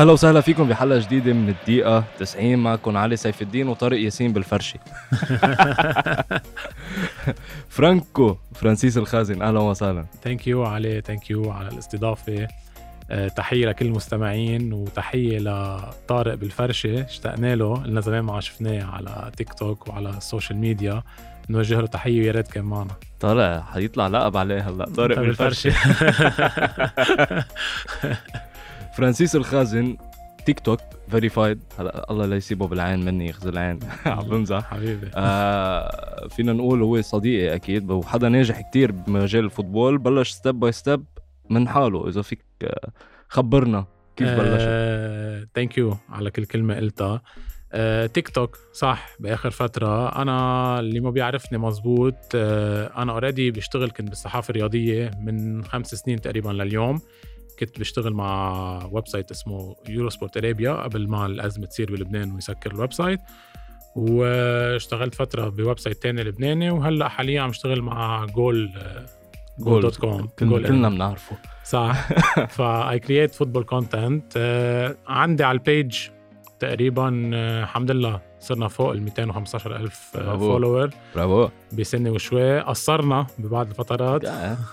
أهلا وسهلا فيكم بحلقة جديدة من الدقيقة 90 معكم علي سيف الدين وطارق ياسين بالفرشة. فرانكو فرانسيس الخازن أهلا وسهلا. ثانك يو علي ثانك يو على الاستضافة. آه، تحية لكل المستمعين وتحية لطارق بالفرشة. اشتقنا له لنا زمان ما شفناه على تيك توك وعلى السوشيال ميديا نوجه له تحية ويا ريت كان معنا. طالع حيطلع لقب عليه هلا طارق بالفرشة. فرانسيس الخازن تيك توك verified هلا الله لا يسيبه بالعين مني يخزي العين. عم بمزح حبيبي. آه فينا نقول هو صديقي أكيد وحدا ناجح كتير بمجال ال football. بلش step by step من حاله إذا فيك آه، خبرنا كيف بلش. ثانك يو على كل كلمة قلتها. آه، تيك توك صح بآخر فترة. أنا اللي ما بيعرفني مزبوط آه، أنا already بشتغل كنت بالصحافة الرياضية من خمس سنين تقريبا لليوم. كنت بشتغل مع website اسمه يورو سبورت ارابيا قبل ما الأزمة تصير بلبنان ويسكر ال website واشتغلت فترة ب website تاني لبناني وهلأ حاليا عم اشتغل مع جول جول dot com كلنا بنعرفه. صح. ف I create football content عندي على ال page تقريبا آه، الحمد لله صرنا فوق ال 215 ألف follower bravo. بسنه وشوي. قصرنا ببعض الفترات.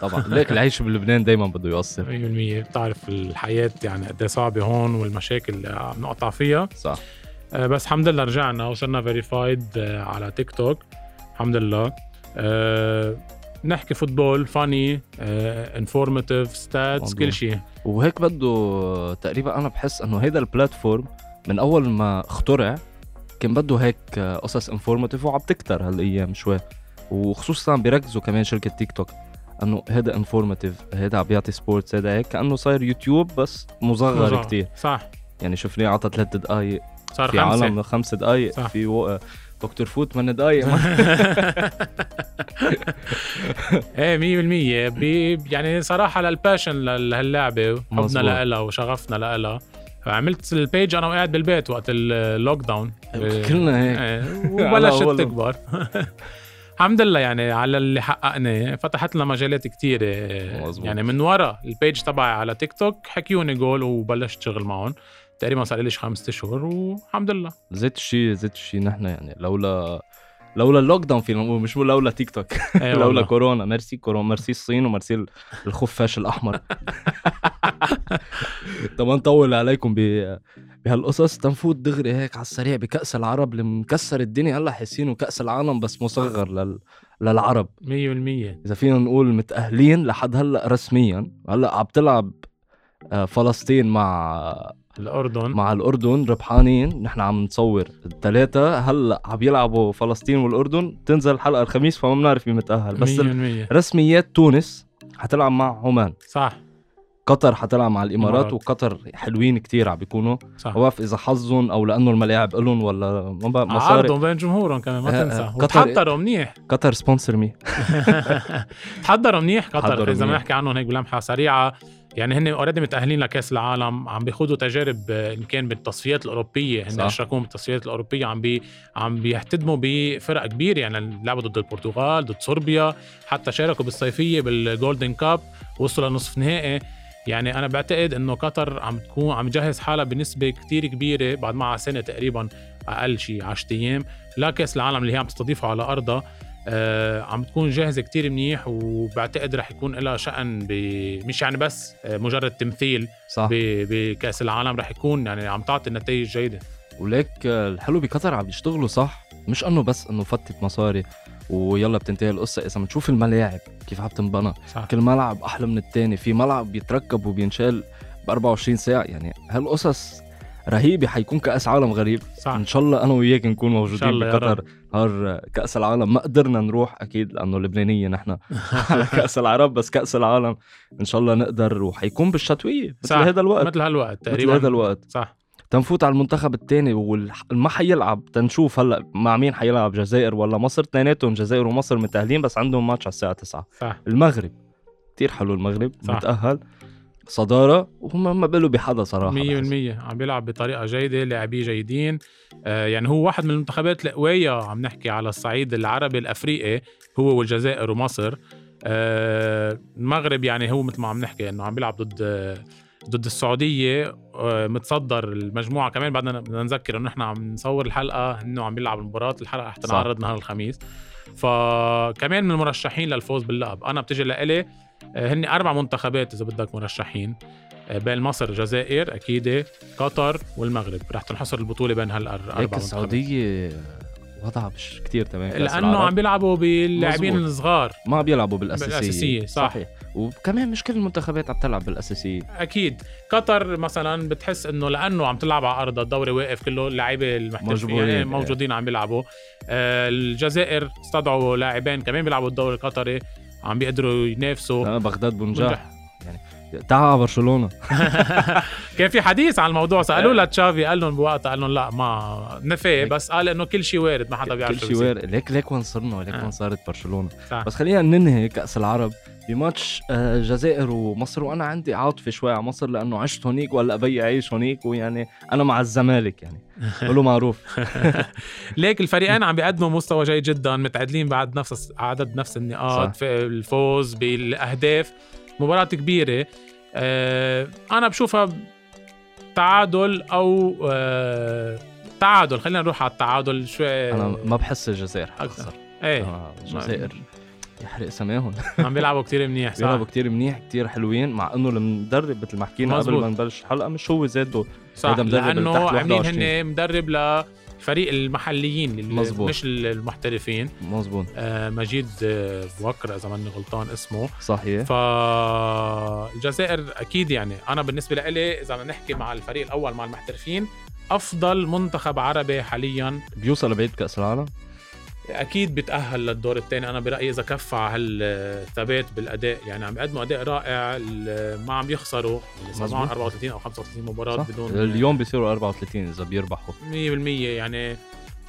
طبعا. ليك العيش بلبنان دايما بده يقصر 100% بتعرف الحياة يعني قد إيه صعبة هون والمشاكل اللي عم نقطع فيها. صح. آه، بس الحمد لله رجعنا وصرنا verified آه، على تيك توك الحمد لله. نحكي football funny informative stats كل شيء. وهيك بده تقريبا أنا بحس إنه هيدا ال platform من أول ما اخترع كان بده هيك قصص informative وعم تكتر هالأيام شوي. وخصوصا بيركزوا كمان شركة تيك توك إنه هذا informative هذا عم بيعطي sports هذا هيك. كأنه صاير يوتيوب بس مصغر كتير. صح. يعني شفناه عطى ثلاث دقائق صار في خمسة. عالم خمس دقائق صح. في و... دكتور فوت من دقائق إيه 100% يعني صراحة لل passion لهاللعبة حبنا لها وشغفنا لها فعملت ال page أنا وقاعد بالبيت وقت ال lockdown كلنا هيك. إيه، وبلشت تكبر الحمد لله يعني على اللي حققناه فتحت لنا مجالات كتير يعني من ورا ال page تبعي على تيك توك حكيوني جول وبلشت شغل معهم. تقريبا صار لي خمسة أشهر والحمد لله. ذات الشيء ذات الشيء نحن يعني لولا لولا ال lockdown فينا نقول مش لولا تيك توك. أيوة لولا كورونا. ميرسي كورونا ميرسي الصين وميرسي الخفاش الأحمر. طب نطول عليكم بهالقصص. تنفوت دغري هيك على السريع بكأس العرب. اللي مكسر الدنيا. هلا حاسينه كأس العالم بس مصغر لل... للعرب. 100% إذا فينا نقول متأهلين لحد هلأ رسميا. هلأ عم تلعب آه، فلسطين مع الأردن. مع الأردن ربحانين. نحن عم نصور الثلاثه هلأ عم يلعبوا فلسطين والأردن. تنزل الحلقة الخميس فما بنعرف مين متأهل. بس رسميات تونس حتلعب مع عمان. صح. قطر حتلعب مع الإمارات. وقطر حلوين كتير عم بيكونوا. صح. بعرف إذا حظهم أو لأنه الملاعب لهم ولا ما مصاري عرضهم بين جمهورهم كمان ما تنسى. قطر وتحضروا منيح. قطر sponsor me تحضروا منيح قطر إذا بنحكي عنهم هيك بلمحة سريعة. يعني هن already متأهلين لكأس العالم عم بيخوضوا تجارب إن كان بالتصفيات الأوروبية. هن اشتركوا بالتصفيات الأوروبية عم بي عم بيحتدموا بفرق كبيرة. يعني لعبوا ضد البرتغال ضد صربيا حتى شاركوا بالصيفية بالجولدن كاب وصلوا لنصف نهائي. يعني أنا بعتقد إنه قطر عم تكون عم تجهز حالها بنسبة كتير كبيرة بعد معها سنة تقريبا أقل شيء 10 أيام. لكاس العالم اللي هي عم تستضيفه على أرضها. آه عم تكون جاهزة كتير منيح وبعتقد رح يكون لها شأن ب... مش يعني بس آه، مجرد تمثيل صح. ب... بكأس العالم رح يكون يعني عم تعطي نتائج جيدة. وليك آه، الحلو بقطر عم يشتغلوا صح؟ مش إنه بس إنه فتت مصاري ويلا بتنتهي القصة. إذا بتشوف الملاعب كيف عم تنبنى. كل ملعب أحلى من الثاني في ملعب بيتركب وبينشال ب 24 ساعة. يعني هالقصص رهيبه حيكون كأس عالم غريب. صح. إن شاء الله أنا وياك نكون موجودين بقطر نهار كأس العالم. ما قدرنا نروح أكيد لأنه لبنانية نحن. على كأس العرب بس كأس العالم. إن شاء الله نقدر وحيكون بالشتوية مثل هذا الوقت. مثل هالوقت تقريبا. مثل هذا الوقت. صح. تنفوت على المنتخب الثاني وما حيلعب. تنشوف هلأ مع مين حيلعب جزائر ولا مصر؟ اثنيناتهم جزائر ومصر متأهلين بس عندهم ماتش على الساعة 9 صح. المغرب. كثير حلو المغرب. صح. متأهل. صدارة وهم ما بيلوا بحدا صراحة 100% عم بيلعب بطريقة جيدة لاعبيه جيدين. آه يعني هو واحد من المنتخبات القويه عم نحكي على الصعيد العربي الأفريقي هو والجزائر ومصر. آه المغرب يعني هو مثل ما عم نحكي إنه عم بيلعب ضد ضد السعودية. آه، متصدر المجموعة كمان. بعدنا بدنا نذكر إنه إحنا عم نصور الحلقة إنه عم بيلعب المباراة الحلقة حتى نعرض نهار الخميس. فكمان من المرشحين للفوز باللقب أنا بتجي لإلي هن أربع منتخبات إذا بدك مرشحين. آه، بين مصر الجزائر أكيد قطر والمغرب. رح تنحصر البطولة بين هالاربع هيك السعودية وضعها مش كتير تمام لأنه عم بيلعبوا باللاعبين الصغار. ما بيلعبوا بالأساسية. بالأساسية صح. صحيح. وكمان مش كل المنتخبات عم تلعب بالأساسية. أكيد. قطر مثلا بتحس إنه لأنه عم تلعب على ارضها الدوري واقف كله اللعيبة المحترفين يعني موجودين عم بيلعبوا. آه الجزائر استدعوا لاعبين كمان بيلعبوا الدوري القطري. عم بيقدروا ينافسوا. بغداد بنجاح يعني تعال برشلونة. كان في حديث عن الموضوع سألوه لتشافي قال لهم بوقتها قال لهم لا ما نفي بس قال إنه كل شيء وارد ما حدا بيعرف كل شيء وارد. ليك ليك وين صرنا ليك وين آه. صارت برشلونة. بس خلينا ننهي كأس العرب. بماتش الجزائر آه، ومصر. وأنا عندي عاطفة شوي على مصر لأنه عشت هونيك ولا ابي اعيش هونيك ويعني أنا مع الزمالك يعني. قولوا معروف. ليك الفريقين عم بيقدموا مستوى جيد جدا متعادلين بعد نفس عدد نفس النقاط في الفوز بالأهداف. مباراة كبيرة. آه أنا بشوفها تعادل أو آه تعادل. خلينا نروح على التعادل شوي. أنا ما بحس الجزائر حتخسر إيه. الجزائر. يحرق سماهم. عم بيلعبوا كتير منيح صح؟ بيلعبوا كتير منيح كتير حلوين مع إنه المدرب مثل ما حكينا قبل ما نبلش الحلقة مش هو ذاته صح هذا مدرب لأنه عاملين هن مدرب ل الفريق المحليين مزبوط. مش المحترفين. مزبوط آه مجيد بوكر إذا ماني غلطان اسمه. صحيح. فالجزائر أكيد يعني أنا بالنسبة لي إذا بدنا نحكي مع الفريق الأول مع المحترفين أفضل منتخب عربي حاليا. بيوصل لبعيد كأس العالم؟ أكيد بيتاهل للدور الثاني أنا برأيي إذا كفى على هالثبات بالأداء يعني عم يقدموا أداء رائع ما عم يخسروا معهم 34 أو 35 مباراة صح. بدون اليوم بيصيروا 34 إذا بيربحوا. 100% يعني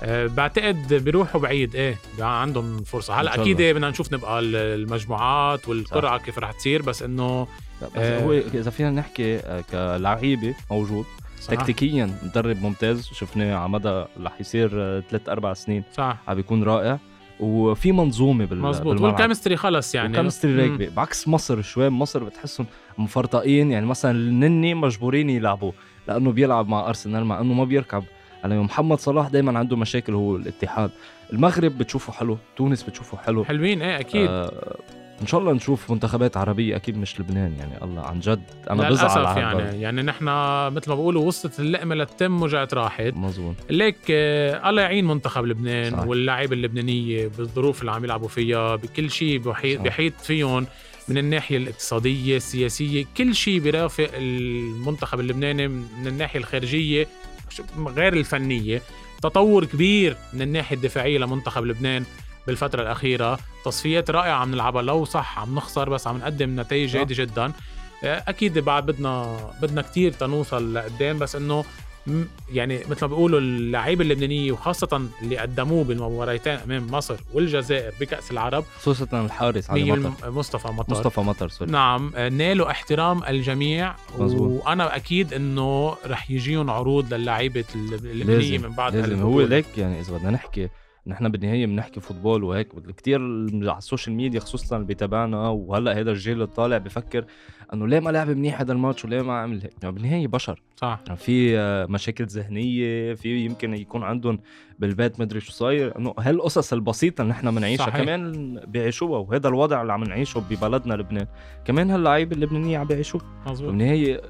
أه بعتقد بيروحوا بعيد. إيه عندهم فرصة. هلأ أكيد بدنا نشوف نبقى المجموعات والقرعة كيف رح تصير بس إنه بس آه هو إذا فينا نحكي آه، كلعيبه موجود صح. تكتيكيا مدرب ممتاز شفناه على مدى رح يصير ثلاث أربع سنين صح. عم بيكون رائع. وفي منظومة بال مزبوط والكيمستري خلص يعني. الكيمستري راكبة. بعكس مصر شوي مصر بتحسهم مفرطقين. يعني مثلا النني مجبورين يلعبوا لأنه بيلعب مع أرسنال مع إنه ما بيركب. على محمد صلاح دائما عنده مشاكل هو الاتحاد. المغرب بتشوفه حلو تونس بتشوفه حلو. حلوين إيه أكيد. آه إن شاء الله نشوف منتخبات عربية أكيد مش لبنان يعني الله عن جد. أنا بزعل على يعني يعني نحن مثل ما بقولوا وصلت اللقمة للتم وجعت راحت. مزبوط ليك آه الله يعين منتخب لبنان صحيح. واللاعيبه اللبنانية بالظروف اللي عم يلعبوا فيها بكل شيء بحيط بحيط فيهم من الناحية الاقتصادية السياسية. كل شيء بيرافق المنتخب اللبناني من الناحية الخارجية غير الفنية. تطور كبير من الناحية الدفاعية لمنتخب لبنان. بالفترة الأخيرة. تصفيات رائعة عم نلعبها. لو صح عم نخسر بس عم نقدم نتائج جيدة جدا. آه، أكيد بعد بدنا بدنا كثير تنوصل لقدام بس إنه يعني مثل ما بيقولوا اللعيبة اللبنانية وخاصة اللي قدموه بالمباراتين أمام مصر والجزائر بكأس العرب خصوصا الحارس علي مطر. مصطفى مطر. مصطفى مطر سوري. نعم. آه، نالوا احترام الجميع مزبوط. وأنا أكيد إنه رح يجيهم عروض للعيبة اللبنانية من بعد لازم. هو ليك يعني إذا بدنا نحكي نحن بالنهاية بنحكي فوتبول وهيك. كثير على السوشيال ميديا خصوصا اللي بيتابعنا. وهلأ هذا الجيل الطالع بفكر إنه ليه ما لعب منيح هذا الماتش وليه ما عمل هيك؟ يعني بالنهاية بشر. صح. يعني في مشاكل ذهنية في يمكن يكون عندهم بالبيت مدري شو صاير. إنه هالقصص البسيطة اللي نحن بنعيشها. كمان بيعيشوها. وهذا الوضع اللي عم نعيشه ببلدنا لبنان. كمان هاللعيبة اللبنانية عم بيعيشوه بالنهايه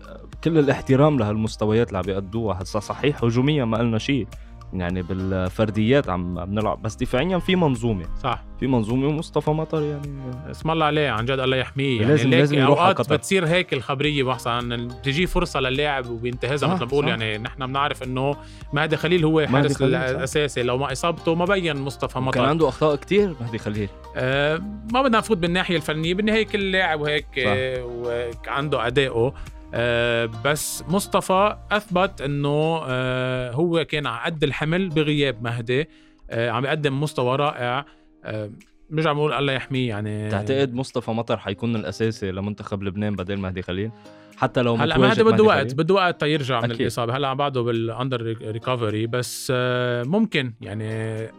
كل الاحترام لهالمستويات اللي عم بيأدوها. هسا صحيح هجوميا ما قلنا شيء. يعني بالفرديات عم بنلعب. بس دفاعيا في منظومة. صح. في منظومة ومصطفى مطر يعني. اسم الله عليه عن جد الله يحميه. يعني لازم لازم يروح أوقات قطر. بتصير هيك الخبرية مثلا بتجي فرصة للاعب وبينتهزها مثل ما بقول. يعني نحن بنعرف إنه مهدي خليل هو حارس الأساسي. لو ما إصابته ما بين مصطفى مطر. كان عنده أخطاء كتير مهدي خليل. آه ما بدنا نفوت بالناحية الفنية. بالنهاية كل لاعب وهيك آه وعنده أدائه. آه بس مصطفى أثبت إنه آه هو كان على قد الحمل بغياب مهدي آه عم يقدم مستوى رائع. آه برجع بقول الله يحميه يعني تعتقد مصطفى مطر حيكون الأساسي لمنتخب لبنان بدل مهدي خليل؟ حتى لو هلأ مهدي بده وقت بده وقت تيرجع من الإصابة. هلأ بعده بال under recovery بس آه، ممكن يعني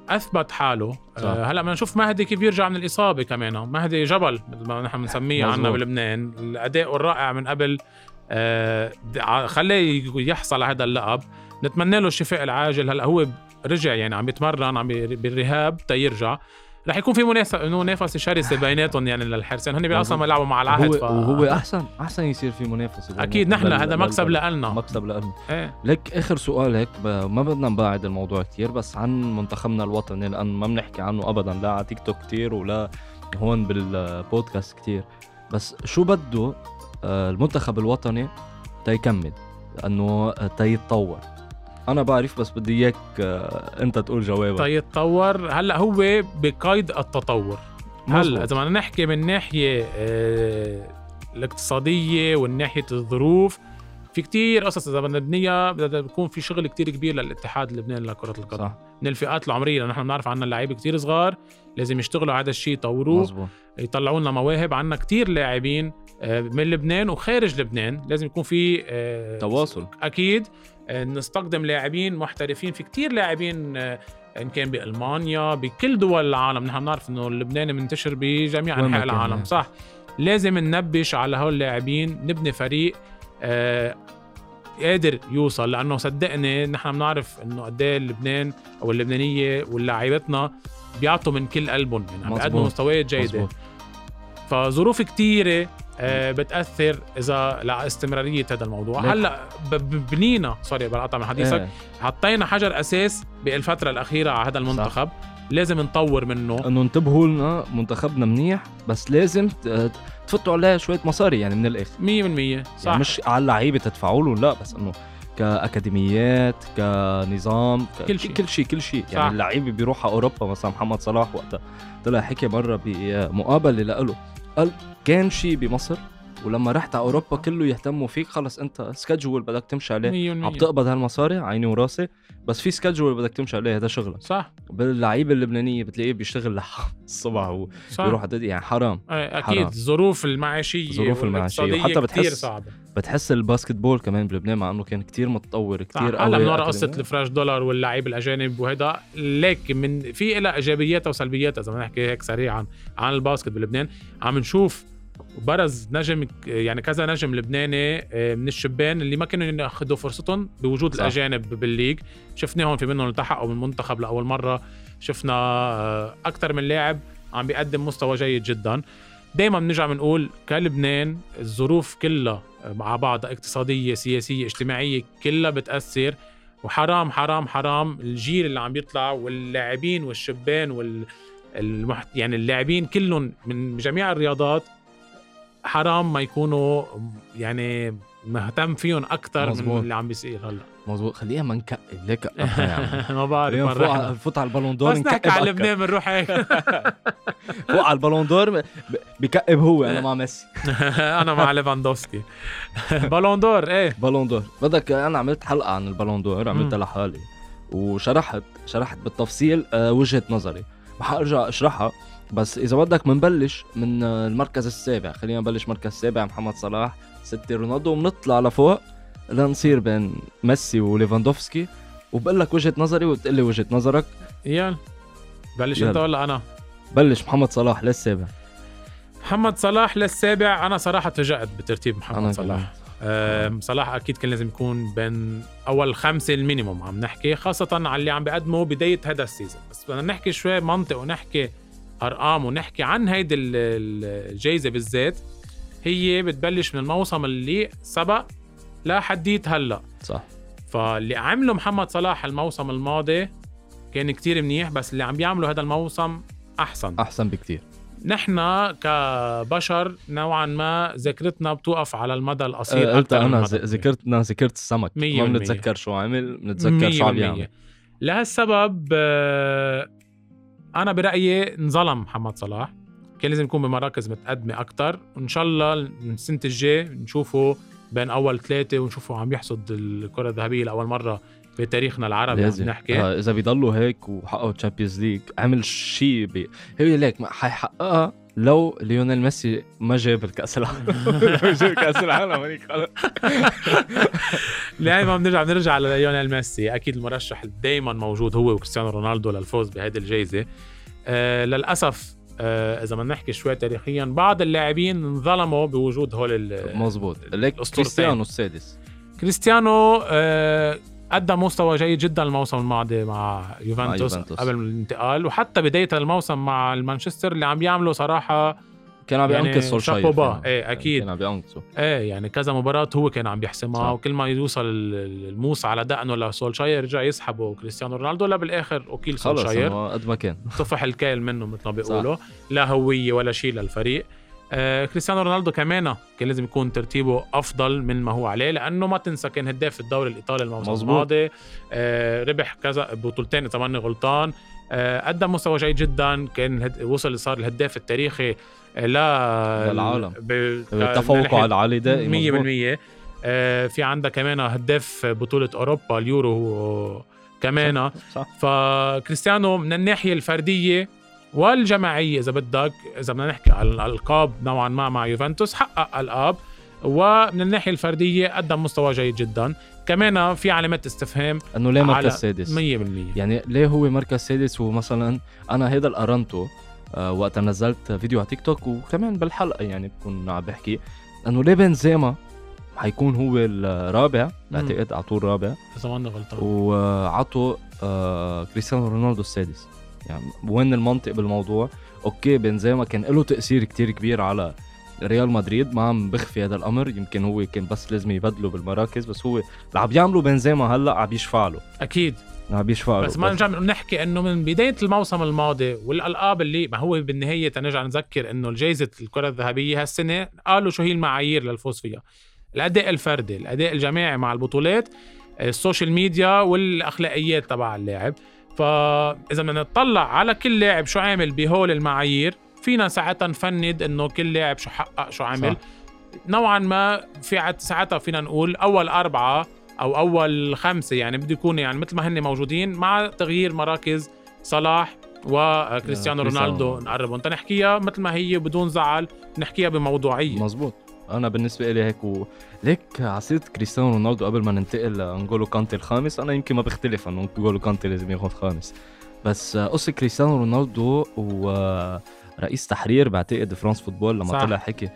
أثبت حاله. آه، هلأ بدنا نشوف مهدي كيف يرجع من الإصابة كمان. مهدي جبل مثل ما نحن بنسميه عنا بلبنان. الأداء الرائع من قبل آه خليه يحصل على هذا اللقب. نتمنى له الشفاء العاجل. هلا هو رجع يعني عم يتمرن عم بال rehab تيرجع رح يكون في منافسه منافسة شرسة بيناتهم يعني للحارسين هن أصلا بيلعبوا مع العهد ف... وهو احسن أحسن يصير في منافسة أكيد نحن هذا مكسب لنا. مكسب لنا. إيه. لك آخر سؤال هيك ما بدنا نبعد الموضوع كتير بس عن منتخبنا الوطني لأن ما بنحكي عنه ابدا لا على تيك توك كثير ولا هون بالبودكاست كتير. بس شو بده آه، المنتخب الوطني تيكمل انه تيتطور أنا بعرف بس بدي إياك آه، أنت تقول جوابك. تيتطور هلأ هو بقيد التطور. هلأ إذا بدنا نحكي من ناحية آه، الاقتصادية والناحية الظروف في كتير قصص إذا بدنا نبنيها بدها بيكون في شغل كتير كبير للاتحاد اللبناني لكرة القدم. صح. من الفئات العمرية نحن بنعرف عنا لعيبة كتير صغار لازم يشتغلوا على هذا الشيء يطوروه يطلعوا لنا مواهب عنا كتير لاعبين آه، من لبنان وخارج لبنان. لازم يكون في تواصل. أكيد نستخدم لاعبين محترفين في كتير لاعبين آه، إن كان بألمانيا بكل دول العالم. نحن بنعرف إنه اللبناني منتشر بجميع أنحاء العالم صح. لازم ننبش على هول اللاعبين نبني فريق آه قادر يوصل لأنه صدقني نحن بنعرف إنه قد إيه لبنان أو اللبنانية ولاعيبتنا بيعطوا من كل قلبهم يعني عم بيقدموا مستويات جيدة مزبوط. فظروف كتيرة آه، بتأثر إذا لاستمراريه هذا الموضوع هلأ بنينا سوري بقطع من حديثك إيه. حطينا حجر أساس بالفترة الأخيرة على هذا المنتخب صح. لازم نطور منه. إنه انتبهوا لنا منتخبنا منيح بس لازم تفوتوا عليه شوية مصاري يعني من الآخر. 100% يعني صح. يعني مش على اللعيبة تدفعوا له لا بس إنه كأكاديميات كنظام كل شيء. كل شيء كل شيء. يعني اللعيبة بيروح على أوروبا مثلا محمد صلاح وقتها طلع حكي مرة بمقابلة له قال كان شيء بمصر ولما رحت على أوروبا كله يهتموا فيك خلص أنت schedule بدك تمشي عليه. عم تقبض هالمصاري عيني وراسي. بس في schedule بدك تمشي عليه هذا شغلك. صح. باللعيبة اللبنانية بتلاقيه بيشتغل الصبح وبيروح يعني حرام. أكيد. الظروف المعيشية الظروف المعيشية. وحتى بتحس صعبة. بتحس ال basketball كمان بلبنان مع إنه كان كتير متطور كتير قوي هلا من ورا قصه ال fresh dollar واللعيب الأجانب وهذا ليك من في لها إيجابياتها وسلبياتها إذا بدنا نحكي هيك سريعا عن ال basket بلبنان. عم نشوف وبرز نجم يعني كذا نجم لبناني آه، من الشبان اللي ما كانوا ياخذوا فرصتهم بوجود صح. الأجانب بال league. شفناهم في منهم التحقوا من المنتخب لأول مرة. شفنا آه، أكثر من لاعب عم بيقدم مستوى جيد جدا. دائما بنرجع بنقول كلبنان الظروف كلها مع بعضها اقتصادية سياسية اجتماعية كلها بتأثر. وحرام حرام حرام الجيل اللي عم يطلع واللاعبين والشبان وال المحت... يعني اللاعبين كلهم من جميع الرياضات حرام ما يكونوا يعني مهتم فيهم أكثر من اللي عم بيصير هلأ. مزبوط خليها ما نكئب ليه يعني ما بعرف فوت على ال Ballon d'Or بس نحكي على لبنان بنروح هيك. فوت على ال Ballon d'Or بكئب هو أنا مع ميسي. أنا مع ليفاندوفسكي Ballon d'Or إيه. Ballon d'Or. بدك أنا عملت حلقة عن ال Ballon d'Or عملتها لحالي. وشرحت شرحت بالتفصيل آه، وجهة نظري. وحارجع أشرحها. بس إذا بدك بنبلش من المركز السابع خلينا نبلش مركز السابع محمد صلاح ستة رونالدو وبنطلع لفوق لنصير بين ميسي وليفاندوفسكي. وبقول لك وجهة نظري وتقول لي وجهة نظرك. يلا بلش أنت ولا أنا؟ بلش محمد صلاح للسابع. محمد صلاح للسابع أنا صراحة تفاجأت بترتيب محمد أنا صلاح. أه صلاح أكيد كان لازم يكون بين أول خمسة ال minimum عم نحكي خاصة على اللي عم بيقدمه بداية هذا ال season. بس بدنا نحكي شوي منطق ونحكي أرقام ونحكي عن هيدي الجايزة بالذات. هي بتبلش من الموسم اللي سبق لحديت هلا. صح. فاللي عمله محمد صلاح الموسم الماضي كان كتير منيح بس اللي عم بيعمله هذا الموسم أحسن. أحسن بكتير. نحن كبشر نوعا ما ذاكرتنا بتوقف على المدى القصير أه قلت أنا ذاكرتنا ذاكرة السمك. ما بنتذكر شو عمل بنتذكر شو عم يعمل. لهالسبب آه، أنا برأيي انظلم محمد صلاح. كان لازم يكون بمراكز متقدمة أكثر وإن شاء الله السنة الجاي نشوفه بين أول ثلاثة ونشوفه عم يحصد الكرة الذهبية لأول مرة بتاريخنا العربي لازم. نحكي. آه إذا بيضلوا هيك وحققوا Champions League عمل شيء بي... هي ليك حيحققها. لو ليونيل ميسي ما جاب كأس العالم. جاب كأس العالم هنيك خلص ما بنرجع بنرجع ليونيل ميسي. أكيد المرشح دائما موجود هو وكريستيانو رونالدو للفوز بهذه الجائزه آه للأسف آه إذا بدنا نحكي شوي تاريخيا بعض اللاعبين انظلموا بوجود هول مزبوط ليك كريستيانو السادس. كريستيانو آه قدم مستوى جيد جدا الموسم الماضي مع يوفنتوس, مع يوفنتوس. قبل الانتقال وحتى بداية الموسم مع المانشستر اللي عم يعملوا صراحة كان عم ينقذ يعني. سولشاير إيه أكيد. كان عم ينقذه إيه يعني كذا مباراة هو كان عم بيحسمها وكل ما يوصل الموس على دقنه لسولشاير يرجع يسحبه كريستيانو رونالدو لا بالآخر وكيل سولشاير قد ما كان. طفح الكيل منه مثل ما بيقولوا لا هوية ولا شيء للفريق. آه كريستيانو رونالدو كمان كان لازم يكون ترتيبه أفضل من ما هو عليه لأنه ما تنسى كان هداف الدوري الإيطالي الموسم الماضي. آه ربح كذا بطولتين اذا ماني غلطان. آه قدم مستوى جيد جدا كان وصل صار الهداف التاريخي لا للعالم تفوقه على علي دائما 100% آه في عندك كمان هداف بطولة أوروبا اليورو كمان. صح. فكريستيانو من الناحية الفردية والجماعية إذا بدك إذا بدنا نحكي على الألقاب نوعا ما مع يوفنتوس حقق ألقاب ومن الناحية الفردية قدم مستوى جيد جدا. كمان في علامات استفهام إنه ليه مركز سادس؟ 100% يعني ليه هو مركز سادس؟ ومثلا أنا هيدا اللي قرنته آه، وقت نزلت فيديو على تيك توك وكمان بالحلقة يعني بكون عم بحكي إنه ليه بنزيما حيكون هو الرابع بعتقد اعطوه الرابع إذا ما غلطان وعطوا آه كريستيانو رونالدو السادس. يعني وين المنطق بالموضوع؟ okay بنزيما كان له تأثير كتير كبير على ريال مدريد ما عم بخفي هذا الأمر يمكن هو كان بس لازم يبدله بالمراكز بس هو اللي عم يعملوا بنزيما هلأ عم يشفع له. أكيد. عم يشفع له. بس ما نرجع نحكي إنه من بداية الموسم الماضي والألقاب اللي ما هو بالنهاية تنرجع نذكر إنه جائزه الكرة الذهبية هالسنة قالوا شو هي المعايير للفوز فيها. الأداء الفردي الأداء الجماعي مع البطولات ال social media والأخلاقيات تبع اللاعب. فإذا بدنا نطلع على كل لاعب شو عامل بهول المعايير فينا ساعتها نفند إنه كل لاعب شو حقق شو عمل صح. نوعا ما في ساعتها فينا نقول أول أربعة أو أول خمسة يعني بده يكونوا يعني مثل ما هن موجودين مع تغيير مراكز صلاح وكريستيانو رونالدو نقربهم. تنحكيها مثل ما هي بدون زعل نحكيها بموضوعية. مزبوط أنا بالنسبة لي هيك و... ليك ع سيرة كريستيانو رونالدو قبل ما ننتقل لنجولو كانتي الخامس أنا يمكن ما بختلف انه نجولو كانتي لازم ياخذ خامس. بس قصة كريستيانو رونالدو ورئيس تحرير بعتقد France Football لما صح. طلع حكي.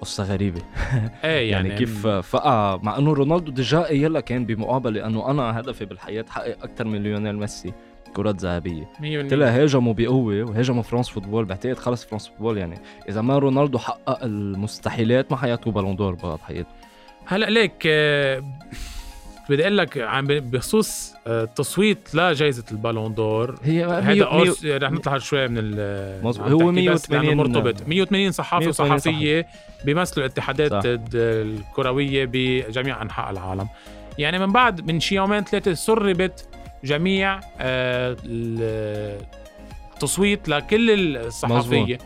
قصة غريبة. إيه يعني, يعني كيف فقع. مع إنه رونالدو déjà يلا كان بمقابلة إنه أنا هدفي بالحياة حقق أكثر من ليونيل ميسي. كرات ذهبيه طلع هاجموا بقوة وهاجموا France Football بعتقد خلص France Football يعني. إذا ما رونالدو حقق المستحيلات ما حياته Ballon d'Or بعد حياته هلأ ليك آه، بدي أقول لك عم بخصوص التصويت آه، لجائزه البالون دور. هي هذا رح نطلع شوي من ال هو 180 مرتبط 180 صحافي وصحفية بيمثلوا الاتحادات الكروية بجميع أنحاء العالم. يعني من بعد من شي يومين ثلاثة سربت جميع آه، التصويت لكل الصحفية. مزبوط.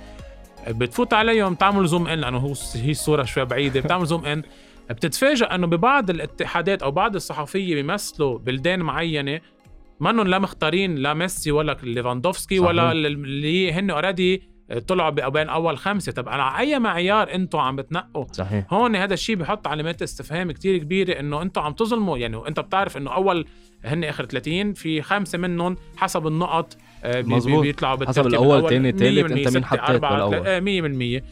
بتفوت عليهم تعمل زوم إن لأنه هو هي الصورة شوي بعيدة. بتعمل زوم إن بتتفاجئ إنه ببعض الاتحادات أو بعض الصحفيين بيمثلوا بلدان معينة منهم لا مختارين لا ميسي ولا ليفاندوفسكي ولا اللي هن اوريدي طلعوا بين أول خمسة. طب على أي معيار أنتم عم بتنقوا؟ صحيح. هون هذا الشيء بحط علامات استفهام كتير كبيرة إنه أنتم عم تظلموا. يعني إنت بتعرف إنه أول هن آخر 30 في خمسه منهم حسب النقط آه، مظبوط. بيطلعوا حسب الأول ثاني ثالث أنت مين حطيت بالأول؟ 100%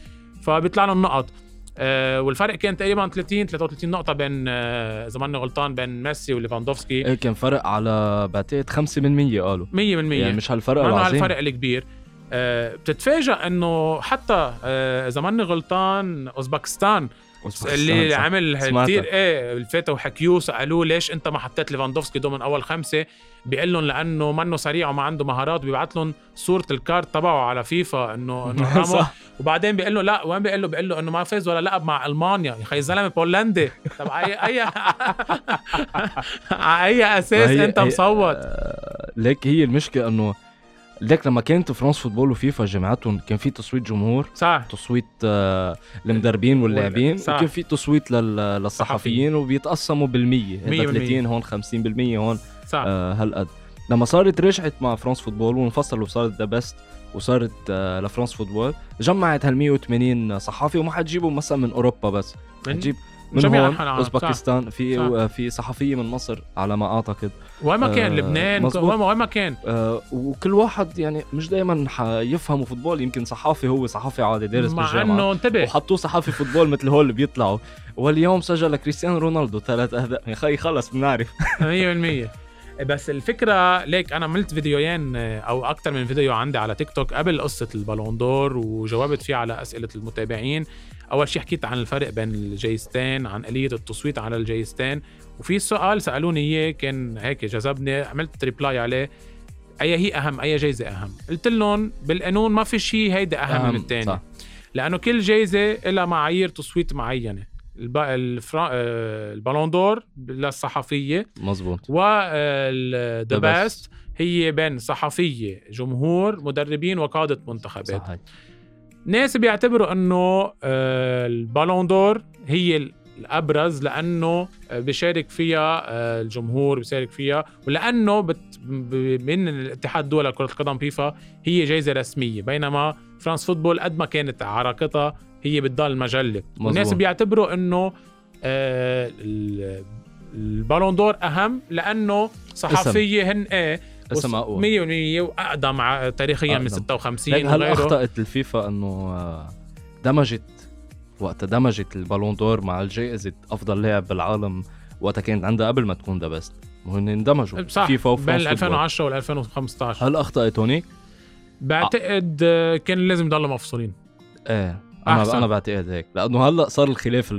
فبيطلع لهم نقط. آه والفرق كان تقريبا 30 33 نقطة بين آه إذا ماني غلطان بين ميسي وليفاندوفسكي. إيه كان فرق على بعتقد 5 من 100 قالوا. 100% يعني مش هالفرق العظيم. هالفرق الكبير. آه بتتفاجئ إنه حتى آه إذا ماني غلطان أوزبكستان اللي. عمل كثير إيه الفاتة وحكيوه سألوه ليش أنت ما حطيت ليفاندوفسكي ضمن أول خمسة؟ بيقول لهم لأنه منه سريع وما عنده مهارات. بيبعث لهم صورة الكارت تبعه على فيفا إنه إنه وبعدين بيقول له لا وين بيقول له؟ بيقول له إنه ما فاز ولا لعب مع ألمانيا. يا أخي الزلمة بولندي. طب اي اي على أي أساس أنت مصوت؟ آه، ليك هي المشكلة إنه ليك لما كانت France Football وفيفا جمعتهم كان في تصويت جمهور صح. تصويت آه المدربين واللاعبين وكان في تصويت للصحفيين وبيتقسموا بالمية. 30 هون 50% هون صح. آه هالقد. لما صارت رجعت مع France Football وانفصلوا وصارت The Best وصارت آه ل France Football جمعت هال 180 صحافي وما حتجيبوا مثلا من أوروبا بس. حتجيب من جميع هون أوزبكستان في صح. في صحفية من مصر على ما أعتقد. وين ما كان آه لبنان وين ما كان. آه وكل واحد يعني مش دائما حيفهموا football يمكن صحافي هو صحافي عادي دارس مع بالجامعة. إنه انتبه. وحطوه صحافي football مثل هول اللي بيطلعوا. واليوم سجل كريستيانو رونالدو ثلاث أهداف. يا خي خلص بنعرف. 100% بس الفكرة ليك أنا عملت فيديوين أو أكثر من فيديو عندي على تيك توك قبل قصة ال Ballon d'Or وجاوبت فيه على أسئلة المتابعين. أول شيء حكيت عن الفرق بين الجايزتين عن آلية التصويت على الجايزتين وفي سؤال سألوني إياه كان هيك جذبني عملت reply عليه. أي هي أهم أي جايزة أهم؟ قلت لهم بالقانون ما في شيء هيدا أهم, أهم من الثاني لأنه كل جايزة لها معايير تصويت معينة. الفرا... آه، ال Ballon d'Or للصحفية مزبوط وال The Best هي بين صحفية جمهور مدربين وقادة منتخبات. صحيح. ناس بيعتبروا إنه آه، ال Ballon d'Or هي الأبرز لأنه بيشارك فيها آه، الجمهور بيشارك فيها ولأنه بت من الاتحاد الدولي لكرة القدم فيفا هي جائزه رسمية. بينما France Football قد ما كانت عراقتها هي بتضل مجلة. والناس بيعتبروا إنه آه ال Ballon d'Or أهم لأنه صحفية هن إيه اسم أقوى. 100% وأقدم تاريخيا أقدم. من 56 هل أخطأت الفيفا إنه آه، دمجت وقت دمجت ال Ballon d'Or مع الجائزة أفضل لاعب بالعالم وقتها كانت عندها قبل ما تكون The Best وهن اندمجوا. صح فيفا بين 2010 وال 2015 هل أخطأت هونيك؟ بعتقد آه. كان لازم يضلوا مفصولين. إيه. أنا أحسن. أنا بعتقد هيك. لأنه هلأ صار الخلاف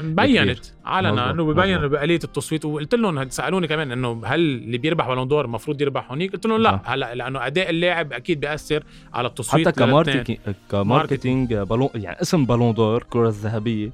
بينت. علنا إنه ببين بآلية التصويت وقلت لهم سألوني كمان إنه هل اللي بيربح Ballon d'Or المفروض يربح هونيك؟ قلت لهم لا آه. هلأ لأنه أداء اللاعب أكيد بيأثر على التصويت حتى ك marketing ك marketing Ballon يعني اسم Ballon d'Or الكره الذهبية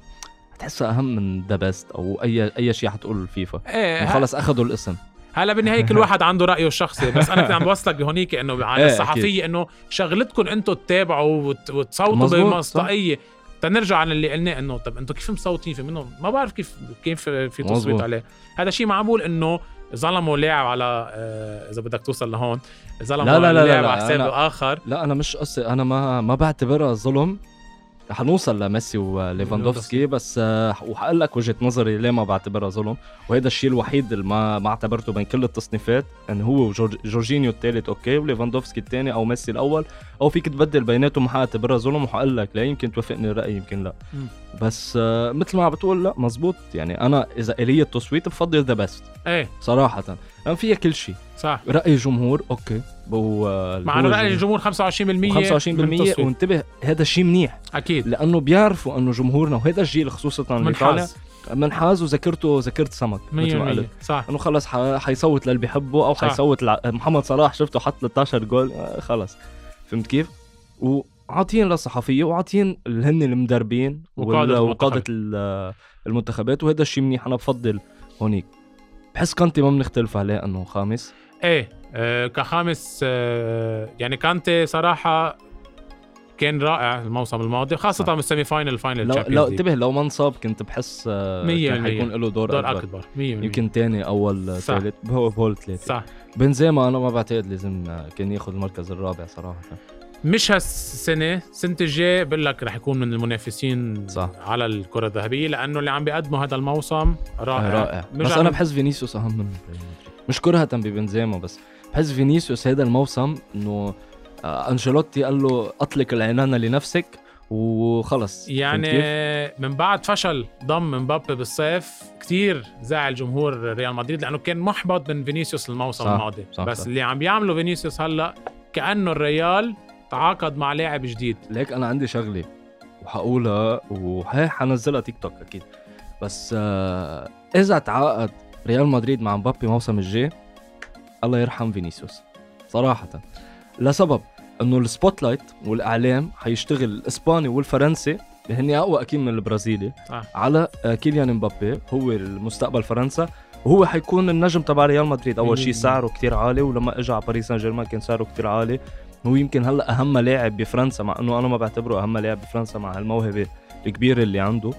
بتحسها أهم من The Best أو اي أي شيء حتقول الفيفا إيه خلص أخذوا الاسم. هلا بالنهاية كل واحد عنده رأيه الشخصي بس أنا كنت عم بوصلك هونيك إنه على إيه، الصحفية إنه شغلتكم أنتم تتابعوا وتصوتوا بمصداقيه تنرجع على اللي قلناه إنه طب أنتم كيف مصوتين في منهم ما بعرف كيف كيف في تصويت عليه. هذا شيء معمول إنه ظلموا لاعب على آه، إذا بدك توصل لهون ظلموا لا لا لا لاعب على حساب الآخر لا أنا مش قصدي أنا ما ما بعتبرها ظلم. حنوصل لميسي وليفاندوفسكي بس آه، وحقول لك وجهة نظري ليه ما بعتبرها ظلم. وهذا الشيء الوحيد اللي ما ما اعتبرته بين كل التصنيفات إن هو وجورجينيو الثالث أوكي وليفاندوفسكي الثاني أو ميسي الأول أو فيك تبدل بيناتهم حاعتبرها ظلم. وحقول لك لا يمكن توافقني الرأي يمكن لا. م. بس آه مثل ما عم بتقول لا مزبوط يعني أنا إذا اليه تصويت بفضل The Best. إيه. صراحة. فيها كل شيء. صح. رأي الجمهور okay. بو مع انه رأي الجمهور 25% 25% وانتبه هذا شيء منيح. أكيد. لأنه بيعرفوا أنه جمهورنا وهذا الجيل خصوصا اللي طالع منحاز وذكرته ذكرت سمك مثل ما قلت. صح. إنه خلص حيصوت للي بيحبه أو حيصوت لع... محمد صلاح شفته حط 13 جول آه، خلص. فهمت كيف؟ وعاطين للصحفية وعاطين هن المدربين وقادة المنتخبات وهذا الشيء منيح. أنا بفضل هونيك. بحس كانتي ما بنختلف عليه إنه خامس؟ إيه آه كخامس آه يعني كانتي صراحة كان رائع الموسم الماضي خاصة آه. بال semi-final final لو لو انتبه لو ما انصاب كنت بحس آه كان حيكون له دور, دور أكبر, أكبر. يمكن ثاني أول ثالث هو بهول ثلاثة صح. بنزيما أنا ما بعتقد لازم آه، كان ياخذ المركز الرابع صراحة. مش هالسنة السنة الجايه بقول لك رح يكون من المنافسين صح. على الكرة الذهبية لأنه اللي عم بيقدموا هذا الموسم رائع. رائع. بس أنا بحس فينيسيوس أهم منه مش كرهة ببنزيما بس بحس فينيسيوس هذا الموسم إنه آه، أنشيلوتي قال له أطلق العنان لنفسك وخلص. يعني من بعد فشل ضم مبابي بالصيف كتير زعل جمهور ريال مدريد لأنه كان محبط من فينيسيوس الموسم صح الماضي. صح بس صح. اللي عم بيعمله فينيسيوس هلأ كأنه الريال تعاقد مع لاعب جديد. ليك أنا عندي شغلة وحقولها وهي حنزلها تيك توك أكيد. بس آه إذا تعاقد ريال مدريد مع مبابي الموسم الجاي الله يرحم فينيسيوس. صراحة. لسبب إنه ال spotlight والإعلام حيشتغل الإسباني والفرنسي هن أقوى أكيد من البرازيلي آه. على آه، كيليان مبابي هو المستقبل فرنسا. وهو حيكون النجم تبع ريال مدريد. أول شيء سعره كتير عالي ولما اجى على باريس سان جيرمان كان سعره كتير عالي. هو يمكن هلأ أهم لاعب بفرنسا مع إنه أنا ما بعتبره أهم لاعب بفرنسا مع الموهبه الكبيرة اللي عنده.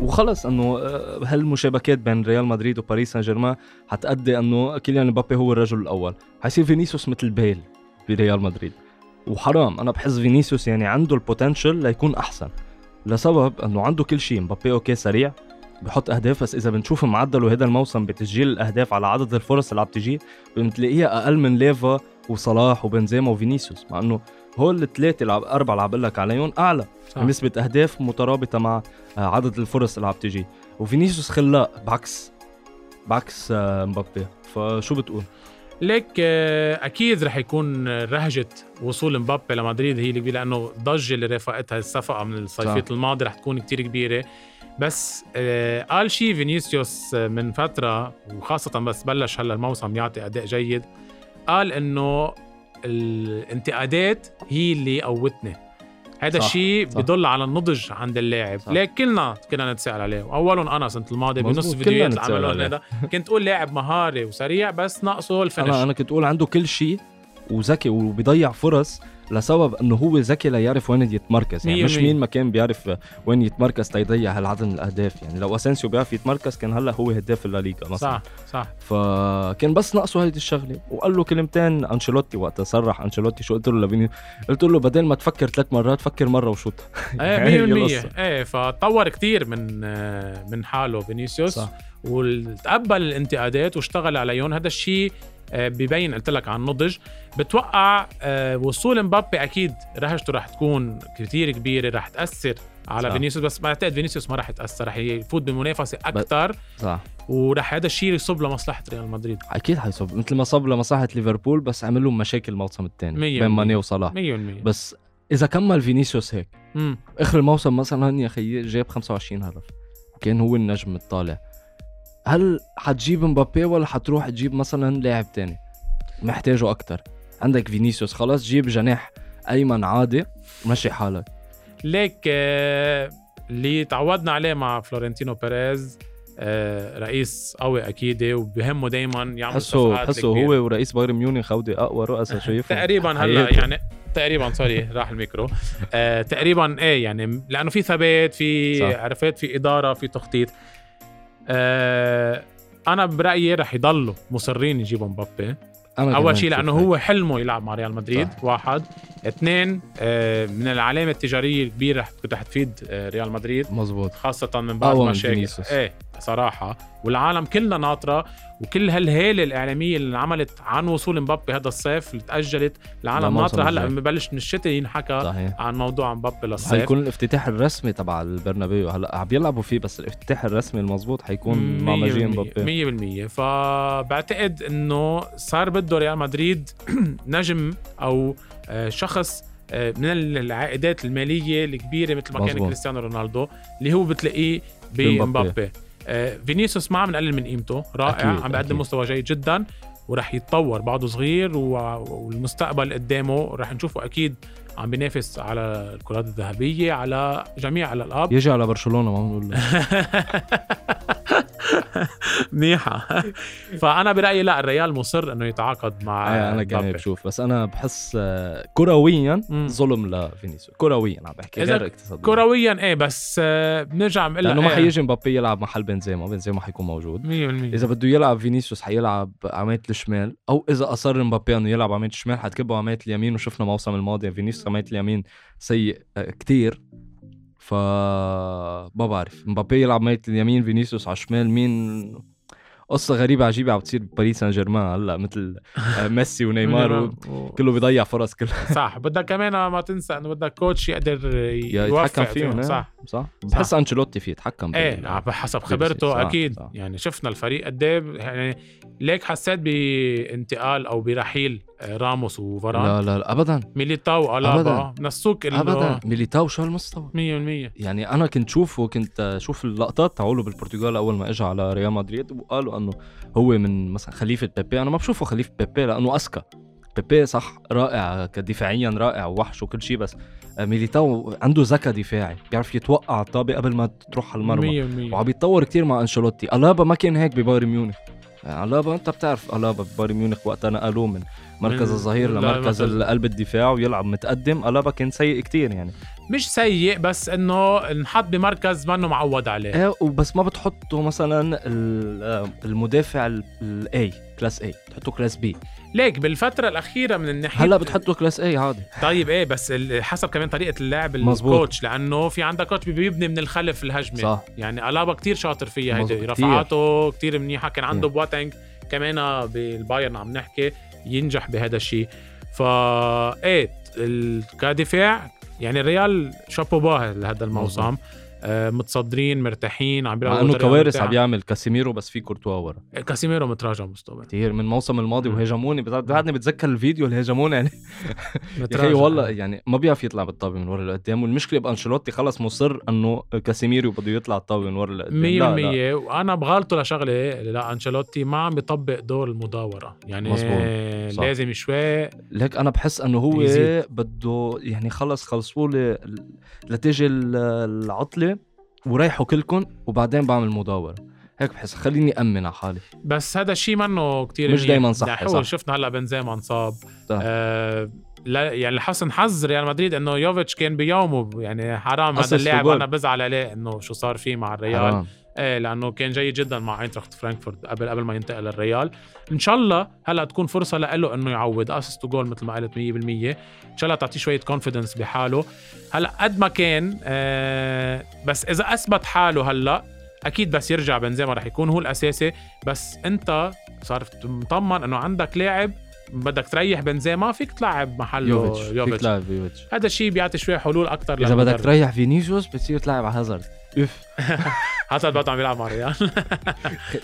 وخلص إنه آه، هالمشابكات بين ريال مدريد وباريس سان جيرمان حتأدي إنه كيليان مبابي هو الرجل الأول. حيصير فينيسيوس مثل بيل بريال مدريد. وحرام أنا بحس فينيسيوس يعني عنده ال potential ليكون أحسن لسبب إنه عنده كل شيء. مبابي okay سريع بحط أهداف بس إذا بنشوف معدله هذا الموسم بتسجيل الأهداف على عدد الفرص اللي عم تجي بنلاقيها أقل من ليفا وصلاح وبنزيما وفينيسيوس مع إنه هول الثلاثه اللي أربعة اللي عم بقول لك عليهم أعلى صح. نسبه أهداف مترابطة مع آه، عدد الفرص اللي عم تجي. وفينيسيوس خلاق بعكس بعكس آه، مبابي. فشو بتقول؟ ليك آه، أكيد رح يكون رهجة وصول مبابي لمدريد هي الكبيرة لأنه الضجه اللي رافقتها الصفقة من الصيفية الماضي رح تكون كتير كبيرة. بس قال شيء فينيسيوس من فترة وخاصة بس بلش هلا الموسم يعطي أداء جيد. قال إنه الانتقادات هي اللي قوتني هذا الشيء بدل على النضج عند اللاعب. ليك كلنا كنا نتساءل عليه؟ واولهم أنا سنة الماضي بنص الفيديوهات اللي عملوها هذا. كنت أقول لاعب مهاري وسريع بس ناقصه ال finish. أنا أنا كنت أقول عنده كل شيء وذكي وبيضيع فرص لسبب إنه هو ذكي ليعرف وين يتمركز. يعني مش مين ما كان بيعرف وين يتمركز تيضيع هالعدد من الأهداف. يعني لو اسنسيو بيعرف يتمركز كان هلأ هو هداف الليغا مثلا. صح صح. فكان بس ناقصه هيدي الشغلة. وقال له كلمتين أنشيلوتي وقت صرح أنشيلوتي شو قلت له لفيني قلت له بدل ما تفكر ثلاث مرات فكر مرة وشوط. إيه 100% إيه فتطور كثير من من حاله فينيسيوس. صح. وتقبل الانتقادات واشتغل عليهم هذا الشيء ببين قلت لك عن نضج. بتوقع آه، وصول مبابي أكيد رهجته رح تكون كثير كبيرة رح تأثر على فينيسيوس بس بعتقد فينيسيوس ما رح يتأثر رح يفوت بمنافسة أكثر صح. ورح هذا الشيء يصب لمصلحة ريال مدريد. أكيد حيصب مثل ما صب لمصلحة ليفربول بس عمل لهم مشاكل الموسم الثاني بين ماني وصلاح. 100% بس إذا كمل فينيسيوس هيك مم. آخر الموسم مثلا يا أخي جاب 25 هدف وكان هو النجم الطالع. هل حتجيب مبابي ولا حتروح تجيب مثلا لاعب تاني؟ محتاجه أكتر. عندك فينيسيوس خلص جيب جناح أيمن عادي مشي حالك. ليك آه، اللي تعودنا عليه مع فلورنتينو بيريز آه، رئيس قوي أكيد وبهمه دائما يعمل حسه حسه هو ورئيس بايرن ميونخ هودي أقوى رؤساء شايفهم. تقريبا هلا يعني تقريبا sorry راح الميكرو. آه تقريبا إيه يعني لأنه في ثبات في عرفت في إدارة في تخطيط. آه أنا برأيي رح يضلوا مصرين يجيبوا مبابي. أنا أول شيء لأنه هو حلمه يلعب مع ريال مدريد صح. واحد. اثنين آه من العلامة التجارية الكبيرة رح تفيد آه ريال مدريد. مزبوط. خاصة من بعد مشاكل إيه. صراحة والعالم كلها ناطرة وكل هالهيلة الإعلامية اللي انعملت عن وصول مبابي هذا الصيف اللي تأجلت العالم ناطرة. هلأ ببلش من الشتاء ينحكى صحيح. عن موضوع مبابي للصيف. حيكون الافتتاح الرسمي تبع البرنابيو. هلأ عم يلعبوا فيه بس الافتتاح الرسمي المضبوط حيكون مع مجيء مبابي. 100% فبعتقد إنه صار بده ريال مدريد نجم أو آه، شخص آه، من العائدات المالية الكبيرة مثل ما كان كريستيانو رونالدو اللي هو بتلاقيه بمبابي. فينيسيوس ما عم نقلل من قيمته رائع عم بيقدم مستوى جيد جدا ورح يتطور بعده صغير والمستقبل قدامه رح نشوفه أكيد عم بينافس على الكرات الذهبية على جميع الالقاب يجي على برشلونة ما بنقول. منيحة. فأنا برأيي لا الريال مصر إنه يتعاقد مع إيه أنا كمان بشوف. بس أنا بحس آه، كرويا ظلم لفينيسيوس. كرويا عم بحكي غير اقتصاديا. كرويا إيه بس آه، بنرجع بنقول لأنه ما إيه. حيجي مبابي يلعب محل بنزيما بنزيما حيكون موجود. 100% إذا بده يلعب فينيسيوس حيلعب عميلة الشمال. أو إذا أصر مبابي إنه يلعب عميلة الشمال حتكبه عميلة اليمين. وشفنا الموسم الماضي فينيسيوس عميلة اليمين سيء آه، كتير. ف ما بعرف. مبابي يلعب ميلة اليمين فينيسيوس على الشمال. مين؟ قصة غريبة عجيبة عم بتصير بباريس سان جيرمان هلأ مثل آه، ميسي ونيمار كله بيضيع فرص كلها. صح. بدك كمان ما تنسى إنه بدك coach يقدر يتحكم فيهم صح. صح. بحس أنشيلوتي فيه يتحكم إيه بحسب خبرته صح أكيد. صح. يعني شفنا الفريق قد إيه يعني ليك حسيت بانتقال أو برحيل راموس وفران. لا لا, لا ابدا. ميليتاو ألابا. نسوك ابدا. ميليتاو شو هالمستوى؟ 100% يعني أنا كنت شوفه كنت أشوف اللقطات تاعوله بالبرتغال أول ما اجى على ريال مدريد وقالوا إنه هو من مثلا خليفة بيبي. أنا ما بشوفه خليفة بيبي لأنه أذكى. بيبي صح رائع كدفاعيا رائع ووحش وكل شيء بس ميليتاو عنده ذكاء دفاعي. بيعرف يتوقع الطابة قبل ما تروح على المرمى. وعم يتطور كثير مع أنشيلوتي. ألابا ما كان هيك ببايرن ميونخ. الابا أنت بتعرف الابا ببايرن ميونخ وقتها نقلوه من مركز الظهير لمركز قلب الدفاع ويلعب متقدم. الابا كان سيء كتير يعني. مش سيء بس إنه انحط بمركز ما إنه معود عليه. إيه وبس ما بتحطه مثلا المدافع ال class A بتحطه class B ليك بالفترة الأخيرة من الناحية هلأ بتحطه class A عادي. طيب إيه بس حسب كمان طريقة اللعب ال coach لأنه في عندك coach بيبني من الخلف الهجمة. صح. يعني ألابا كتير شاطر فيها هيدي. رفعاته كتير منيحة. كان عنده بواتينج كمان بالبايرن عم نحكي ينجح بهذا الشيء. فا إيه كدفاع يعني الريال chapeau bas لهذا الموسم. آه، متصدرين مرتاحين عم بيلعبوا إنه كوارث عم بيعمل كاسيميرو بس في كورتوا ورا. كاسيميرو متراجع مستوى كثير من الموسم الماضي وهاجموني بعدني بتذكر الفيديو اللي هاجموني يعني يا والله يعني ما بيعرف يطلع بالطابة من ورا لقدام والمشكلة بأنشيلوتي خلص مصر إنه كاسيميرو بده يطلع الطابة من ورا لقدام 100% وأنا بغلطه لشغلة لا أنشيلوتي ما عم بيطبق دور المداورة. يعني مزبوط. لازم شوي ليك أنا بحس إنه هو يزيد. بده يعني خلص خلصوا لي لتيجي العطلة. وريحوا كلكم وبعدين بعمل مداوره هيك بحس. خليني أمن على حالي. بس هذا الشيء منه كتير مش دائما صح, صح. شفنا هلا بنزيما انصاب. آه لا يعني لحسن حظ ريال مدريد إنه يوفيتش كان بيومه يعني حرام هذا اللاعب أنا بزعل عليه إنه شو صار فيه مع الريال. حرام. إيه لأنه كان جيد جدا مع أينتراخت فرانكفورت قبل قبل ما ينتقل للريال. إن شاء الله هلأ تكون فرصة له إنه يعوض assist goal مثل ما قلت 100% إن شاء الله تعطيه شوية confidence بحاله. هلأ قد ما كان آه بس إذا أثبت حاله هلأ أكيد بس يرجع بنزيما رح يكون هو الأساسي. بس أنت صار مطمن إنه عندك لاعب بدك تريح بنزيما فيك تلعب محله يوفيتش, يوفيتش. فيك تلعب يوفيتش. هذا الشيء بيعطي شوي حلول أكثر إذا بدك تريح فينيسيوس بتصير تلعب على هازارد. اف هازارد بعده عم يلعب مع ريال.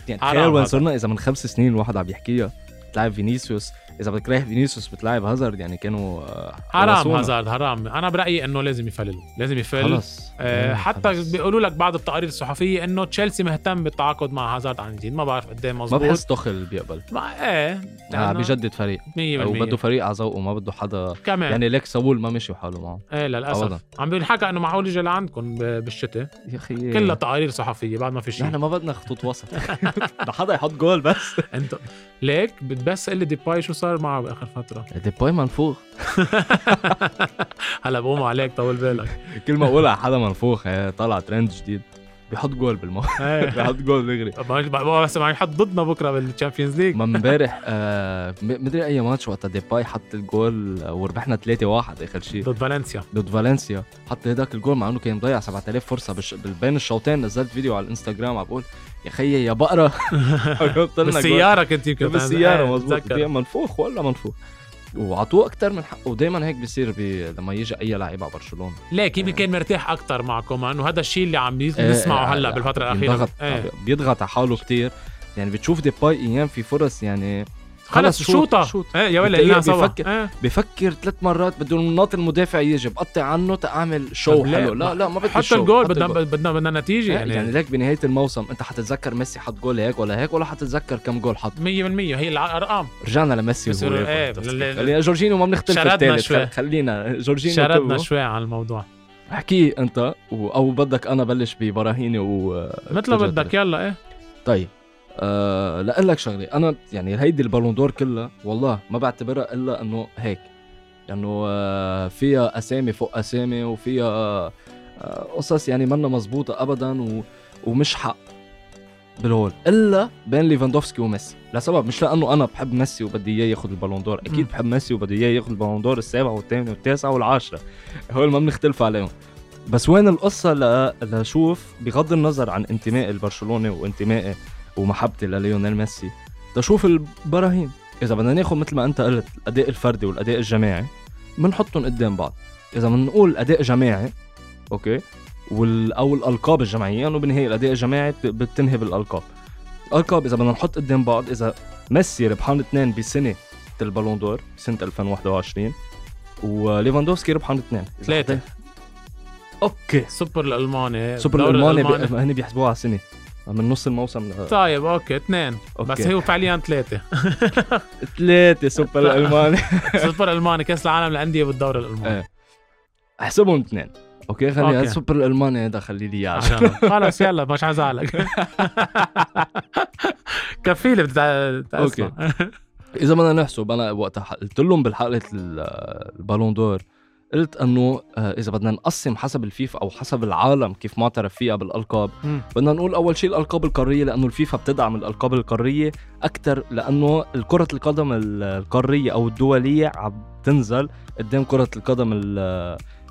يعني تخيل وين صرنا إذا من خمس سنين الواحد عم يحكيها. تلعب فينيسيوس إذا بدك تريح فينيسيوس بتلعب هازارد يعني كانوا آه، حرام هازارد حرام. أنا برأيي إنه لازم يفلل لازم يفل خلص. آه حتى بيقولوا لك بعض التقارير الصحفية إنه تشيلسي مهتم بالتعاقد مع هازارد عن جديد. ما بعرف قد إيه مظبوط. ما بحس تخل بيقبل. ما إيه آه بيجدد فريق. 100% أو بده فريق على ذوقه ما بده حدا. كمان. يعني ليك سول ما مشي حاله معه. إيه للأسف. أبدا. عم بينحكى إنه معقول يجي لعندكم بالشتاء. يا أخي. كلها تقارير صحفية بعد ما في شيء. نحن ما بدنا خطوط وسط. حدا يحط جول بس. انت ليك بس قلي ديباي شو صار؟ معه بآخر فترة. ديباي منفوخ. هلا بقوم عليك طول بالك. كل ما أقول على حدا منفوخ طلع ترند جديد. بيحط جول بالمو إيه. بيحط جول دغري بس ما يحط ضدنا بكرة بال Champions League ما امبارح آه مدري أي ماتش وقتها ديباي حط الجول وربحنا 3-1 آخر شيء. ضد فالنسيا. ضد فالنسيا. حط هداك الجول مع إنه كان مضيع 7000 فرصة بش... بين الشوطين. نزلت فيديو على الإنستغرام عم بقول يا خيي يا بقرة. بالسيارة كنت يمكن بالسيارة إيه، مضبوط منفوخ ولا منفوخ. وعطوه أكثر من حقه. ودائما هيك بيصير بي... لما يجي أي لاعب على برشلونة. ليك يمكن كان مرتاح أكثر مع كومان وهذا الشيء اللي عم نسمعه إيه هلا بالفترة الأخيرة. بيضغط إيه. بيضغط على حاله كثير يعني بتشوف ديباي أيام في فرص يعني خلص شوطه. shoot. إيه يا ولا بفكر إيه. بفكر ثلاث مرات بده الناط المدافع يجي بقطع عنه تعمل شو حلو. لا لا ما بدي حتى الجول بدنا بدنا بدنا نتيجة إيه، يعني. يعني ليك بنهاية الموسم. أنت حتتذكر ميسي حط جول هيك ولا هيك ولا حتتذكر كم جول حط؟ 100% هي الأرقام. رجعنا لميسي إيه خلينا جورجينو ما بنختلف الثالث خلينا. جورجينو شردنا شوي على الموضوع. احكي أنت أو بدك أنا بلش ببراهيني و مثل ما بدك يلا إيه. طيب. أه لاقول لك شغلة. أنا يعني هيدي ال Ballon d'Or كلها والله ما بعتبرها إلا إنه هيك. لأنه يعني آه فيها أسامي فوق أسامي وفيها آه قصص يعني منا مزبوطة ابدا و... ومش حق بالهول. إلا بين ليفاندوفسكي وميسي. لسبب مش لأنه أنا بحب ميسي وبدي إياه ياخذ ال Ballon d'Or. أكيد بحب ميسي وبدي إياه ياخذ ال Ballon d'Or السابع والثامن والتاسع والعاشرة هول ما بنختلف عليهم. بس وين القصة ل... لشوف بغض النظر عن انتمائي البرشلوني وانتمائي ومحبتي لليونيل ميسي. تشوف البراهين. إذا بدنا ناخذ مثل ما أنت قلت الأداء الفردي والأداء الجماعي بنحطهم قدام بعض. إذا بنقول أداء جماعي okay وال أو الألقاب الجماعية انه بالنهايه الأداء الجماعي بتنهي بالألقاب. الألقاب إذا بدنا نحط قدام بعض إذا ميسي ربحان اثنين بسنة ال Ballon d'Or سنة 2021 وليفاندوفسكي ربحان اثنين. ثلاثة. okay. سوبر الألماني سوبر الألماني هن بيحسبوها على سنة. من نص الموسم. طيب okay اثنين. بس هو فعليا ثلاثة. ثلاثة سوبر الالماني سوبر الالماني كأس العالم للأندية بالدوري الألماني. إيه. أحسبهم اثنين. okay خلي السوبر الألماني هذا خلي لي إياه. خلص يلا مش حزعلك كفيلي okay. إذا بدنا نحسب أنا وقتها قلت لهم بالحلقة ال Ballon d'Or. قلت إنه آه، إذا بدنا نقسم حسب الفيفا أو حسب العالم كيف معترف فيها بالألقاب بدنا نقول أول شيء الألقاب القارية لأنه الفيفا بتدعم الألقاب القارية أكثر لأنه كره القدم القارية أو الدولية عم تنزل قدام كرة القدم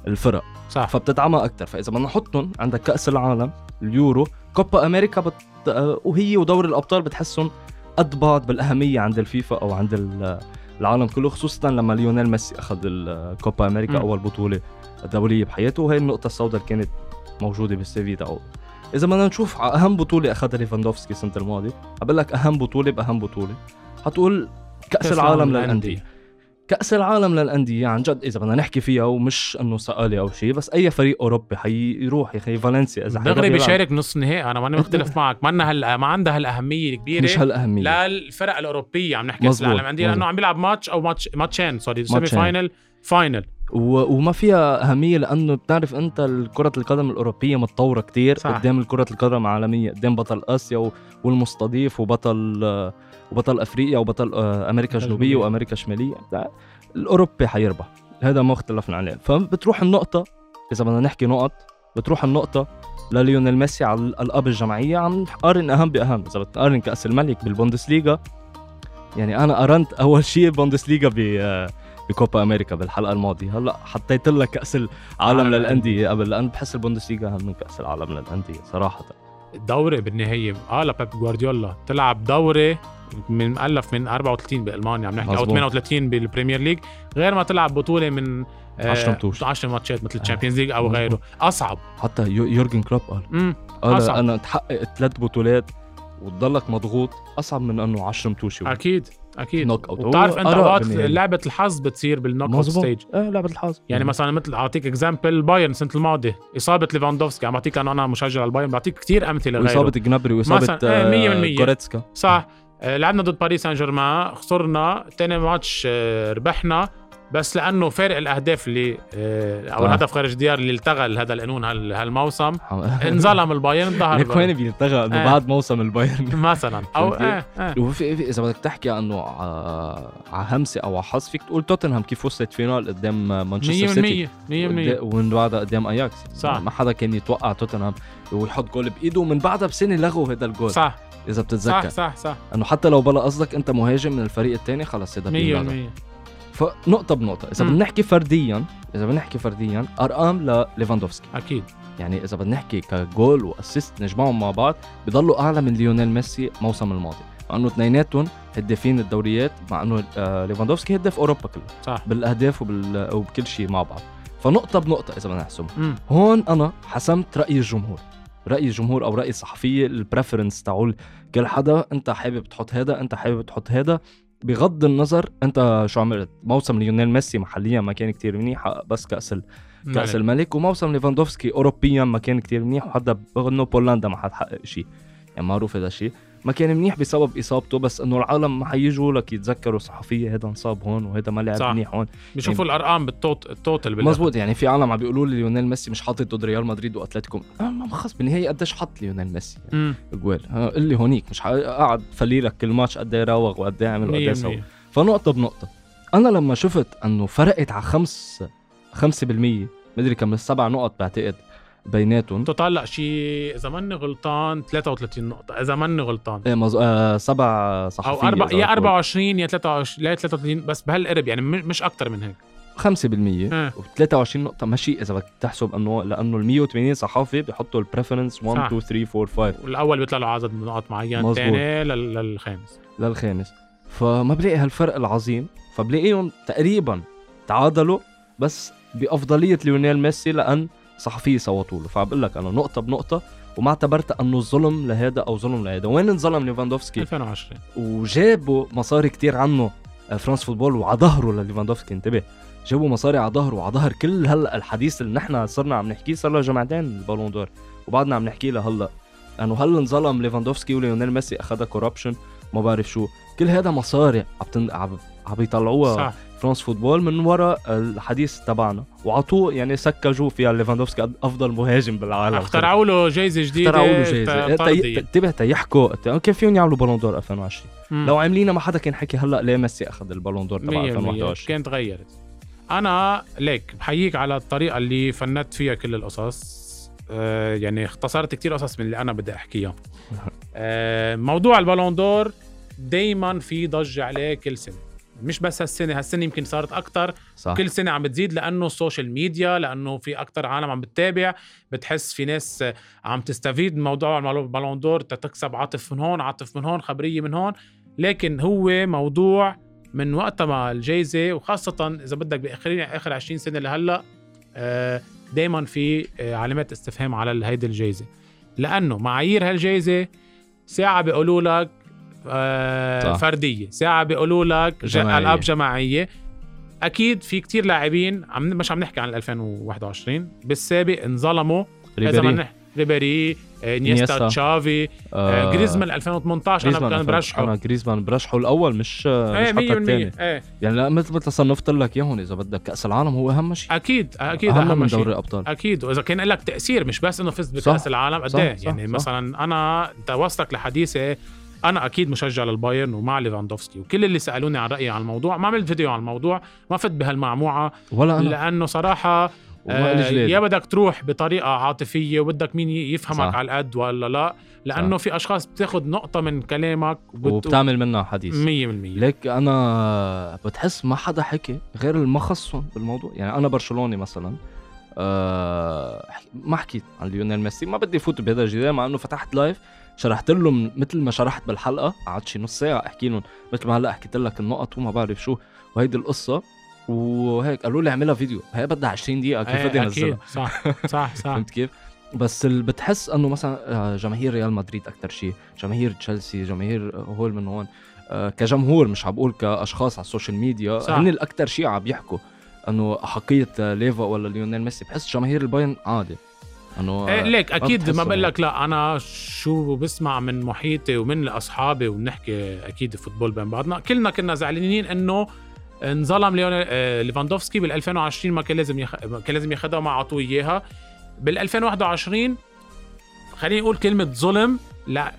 الفرق. صح. فبتدعمها أكثر فإذا بدنا نحطهم عندك كأس العالم اليورو كوبا أمريكا بت... آه، وهي ودوري الأبطال بتحسهم قد بعض بالأهمية عند الفيفا أو عند العالم كله خصوصا لما ليونيل ميسي أخذ الكوبا أمريكا م. أول بطولة دوليه بحياته. وهي النقطة السوداء اللي كانت موجودة بال CV تاعه. إذا بدنا نشوف أهم بطولة أخذها ليفاندوفسكي السنة الماضية بقول لك أهم بطولة بأهم بطولة. حتقول كأس العالم للأندية. كأس العالم للأندية عن جد إذا بدنا نحكي فيها ومش إنه سؤالي أو شيء بس أي فريق أوروبي حيروح يا أخي فالنسيا إذا دغري بيشارك نص نهائي أنا ماني مختلف معك ما هل... ما عندها الأهمية الكبيرة مش هالأهمية. للفرق الأوروبية عم نحكي كأس العالم للأندية لأنه عم بيلعب ماتش أو ماتش ماتشين سوري سيمي فاينل فاينل و... وما فيها أهمية لأنه بتعرف أنت كرة القدم الأوروبية متطورة كتير صح. قدام كرة القدم العالمية قدام بطل آسيا و... والمستضيف وبطل وبطل أفريقيا وبطل آه، أمريكا الجنوبية. وأمريكا الشمالية الأوروبي حيربح. هذا ما اختلفنا عليه. فبتروح النقطة إذا بدنا نحكي نقط بتروح النقطة لليونيل ميسي على الالقاب الجماعية. عم نقارن أهم بأهم. إذا بتقارن كأس الملك بالبوندسليغا يعني أنا قارنت أول شيء بوندسليغا ب بكوبا أمريكا بالحلقة الماضية. هلأ حطيت لك كأس العالم للأندية. قبل لأن بحس البوندسليغا أهم من كأس العالم للأندية صراحة. الدوري بالنهاية قال آه بيب جوارديولا تلعب دوري من مؤلف من 34 بألمانيا عم نحكي أو 38 بالبريمير ليج غير ما تلعب بطولة من 10 ماتشات. 10 ماتشات مثل الشامبيونز ليج أو غيره. أصعب. حتى يورجن كلوب قال قال أصعب. أنا تحقق ثلاث بطولات وتضلك مضغوط أصعب من إنه 10 متوشي أكيد أكيد. knockout وبتعرف أنت أوقات لعبة الحظ بتصير بال knockout stage إيه لعبة الحظ. يعني مثلا مثل أعطيك example بايرن السنة الماضية إصابة ليفاندوفسكي. عم بعطيك أنا مشجع البايرن بعطيك كثير أمثلة غيره. واصابه جنابري وإصابة إيه 100% كوريتسكا. صح. آه، لعبنا ضد باريس سان جيرمان خسرنا ثاني ماتش آه، ربحنا. بس لأنه فارق الأهداف اللي آه، أو الهدف خارج الديار اللي التغى هذا القانون هالموسم. انظلم البايرن ظهر وين بيلتغى انه بعد موسم البايرن. مثلا. أو إيه إيه وفي إذا بدك تحكي انه على همسة أو على حظ فيك تقول توتنهام كيف وصلت final قدام مانشستر سيتي. 100% ومن بعدها قدام أياكس. صح. ما حدا كان يتوقع توتنهام ويحط جول بإيده ومن بعدها بسنة لغوا هذا الجول. صح. إذا بتتذكر. صح صح صح. إنه حتى لو بلا قصدك أنت مهاجم من الفريق الثاني خلص هذا 100% فنقطة بنقطة إذا بدنا نحكي فرديا إذا بدنا نحكي فرديا أرقام لليفاندوفسكي أكيد. يعني إذا بدنا نحكي ك goal و assist نجمعهم مع بعض بضلوا أعلى من ليونيل ميسي الموسم الماضي. مع إنه اثنيناتهم هدافين الدوريات مع إنه آه ليفاندوفسكي هداف أوروبا كلها صح. بالأهداف وبال... وبكل شيء مع بعض. فنقطة بنقطة إذا بدنا نحسم هون أنا حسمت رأي الجمهور. رأي الجمهور أو رأي الصحفية ال preference تاعول كل حدا أنت حابب تحط هذا أنت حابب تحط هذا. بغض النظر أنت شو عملت موسم ليونيل ميسي محليا ما كان كتير منيح بس كأس كأس الملك وموسم ليفاندوفسكي اوروبيا ما كان كتير منيح وحتى انه بولندا ما حتحقق شيء يعني معروف هذا الشيء. ما كان منيح بسبب إصابته بس إنه العالم ما حيجوا لك يتذكروا صحفية هذا انصاب هون وهذا ما لعب منيح هون. بيشوفوا يعني الأرقام بالتوت ال total مزبوط يعني في عالم عم بيقولوا لي ليونيل ميسي مش حاطط ضد ريال مدريد وأتلتيكو. ما خلص بالنهاية قديش حط ليونيل ميسي يعني. جوال قل لي هونيك مش قاعد فلي لك كل ماتش قد إيه راوغ وقد إيه عمل وقد إيه سوى. فنقطة بنقطة. أنا لما شفت إنه فرقت على خمس 5% مدري كم سبع نقط بعتقد بيناتهم. total شيء إذا ماني غلطان 33 نقطة إذا ماني غلطان. إيه مز... آه سبع صحفيين أو أربع يا 24 يا 23 لا 33 بس بهالقرب يعني مش أكثر من هيك. 5% و 23 نقطة ماشي إذا بدك تحسب إنه لأنه ال 180 صحافي بحطوا ال preference 1 2 3 4 5 والأول بيطلع له عدد نقاط معين الثاني للخامس. للخامس. فما بلاقي هالفرق العظيم فبلاقيهم تقريبا تعادلوا بس بأفضلية ليونيل ميسي لأن صحفيه صوتوا له فبقول لك أنا نقطة بنقطة وما اعتبرت أنه ظلم لهذا أو ظلم لهذا. وين انظلم ليفاندوفسكي؟ 2020 وجابوا مصاري كتير عنه آه، فرانس فوتبول وعلى ظهره لليفاندوفسكي. انتبه جابوا مصاري على ظهره وعلى ظهر كل هلا الحديث اللي نحن صرنا عم نحكيه. صار له جمعتين البالون دور وبعدنا عم نحكي لهلا أنه هل انظلم ليفاندوفسكي وليونيل ميسي؟ أخذها corruption ما بعرف شو. كل هذا مصاري عم عم يطلعوها صح. فرانس فوتبول من وراء الحديث تبعنا. وعطوه يعني سكجوا فيها ليفاندوفسكي أفضل مهاجم بالعالم. اخترعوا له جايزة جديدة اخترعوا له جايزة. انتبه يحكوا. كيف فيهم يعملوا بالون دور 2020 مم. لو عاملينها ما حدا كان حكي هلأ ليه ميسي أخذ البالون دور تبع 2021 كانت تغيرت أنا ليك بحييك على الطريقة اللي فندت فيها كل القصص. آه يعني اختصرت كتير قصص من اللي أنا بدي أحكيها. آه موضوع البالون دور دايما في ضجة عليه كل سنة. مش بس هالسنة هالسنة يمكن صارت أكثر صح. كل سنة عم بتزيد لأنه ال social media لأنه في أكثر عالم عم بتتابع. بتحس في ناس عم تستفيد من موضوع البالون دور تكسب عاطف من هون عاطف من هون خبرية من هون. لكن هو موضوع من وقت ما الجايزة وخاصة إذا بدك باخر آخر 20 سنة لهلأ آه، دائما في آه، علامات استفهام على هيدي الجايزة. لأنه معايير هالجايزة ساعة بيقولوا لك آه فردية. ساعة بيقولوا لك جماعية. العاب جماعية. أكيد في كتير لاعبين عم مش عم نحكي عن 2021 بالسابق انظلموا. إذا ما ريبيري إنيستا تشافي آه جريزمان 2018 أنا كان برشحه. أنا جريزمان برشحه الأول مش إيه مش حتى الثاني. إيه. يعني مثل مثل صنفت لك إياهم إذا بدك كأس العالم هو أهم شيء. أكيد أكيد أهم, أهم من دوري الأبطال. أكيد. وإذا كان لك تأثير مش بس إنه فزت بكأس العالم قد إيه؟ يعني صح. مثلا أنا أنت وصلك لحديثي أنا أكيد مشجع للبايرن ومع ليفاندوفسكي وكل اللي سألوني عن رأيي عن الموضوع ما عملت فيديو عن الموضوع ما فت بهالمعموعة ولا أنا. لأنه صراحة آه يا بدك تروح بطريقة عاطفية وبدك مين يفهمك صح. على القد ولا لا لأنه صح. في أشخاص بتاخذ نقطة من كلامك وبت... وبتعمل منها حديث 100% ليك أنا بتحس ما حدا حكي غير المخصص بالموضوع يعني أنا برشلوني مثلا أه ما حكيت عن ليونيل ميسي ما بدي فوت بهذا الجدال مع إنه فتحت live شرحت لهم مثل ما شرحت بالحلقة. قعدت شي نص ساعة أحكي لهم مثل ما هلأ حكيت لك النقط وما بعرف شو. وهيدي القصة. وهيك قالوا لي اعملها فيديو. هي بدها 20 دقيقة كيف بدي أنزلها؟ صح صح صح. فهمت كيف؟ بس اللي بتحس إنه مثلا آه، جماهير ريال مدريد أكثر شيء جماهير تشيلسي جماهير هول من هون. آه، كجمهور مش عم بقول كأشخاص على السوشيال ميديا. هن الاكثر شيء عم يحكوا. إنه احقيه ليفا ولا ليونيل ميسي. بحس جماهير الباين عادي. إنه إيه ليك أكيد ما بقول لك لا أنا شو بسمع من محيطي ومن أصحابي وبنحكي أكيد football بين بعضنا. كلنا كنا زعلانين إنه انظلم آه، ليفاندوفسكي بال 2020 ما كان لازم يخ... كان لازم ياخذها ما أعطوه إياها. بال 2021 خليني أقول كلمة ظلم لا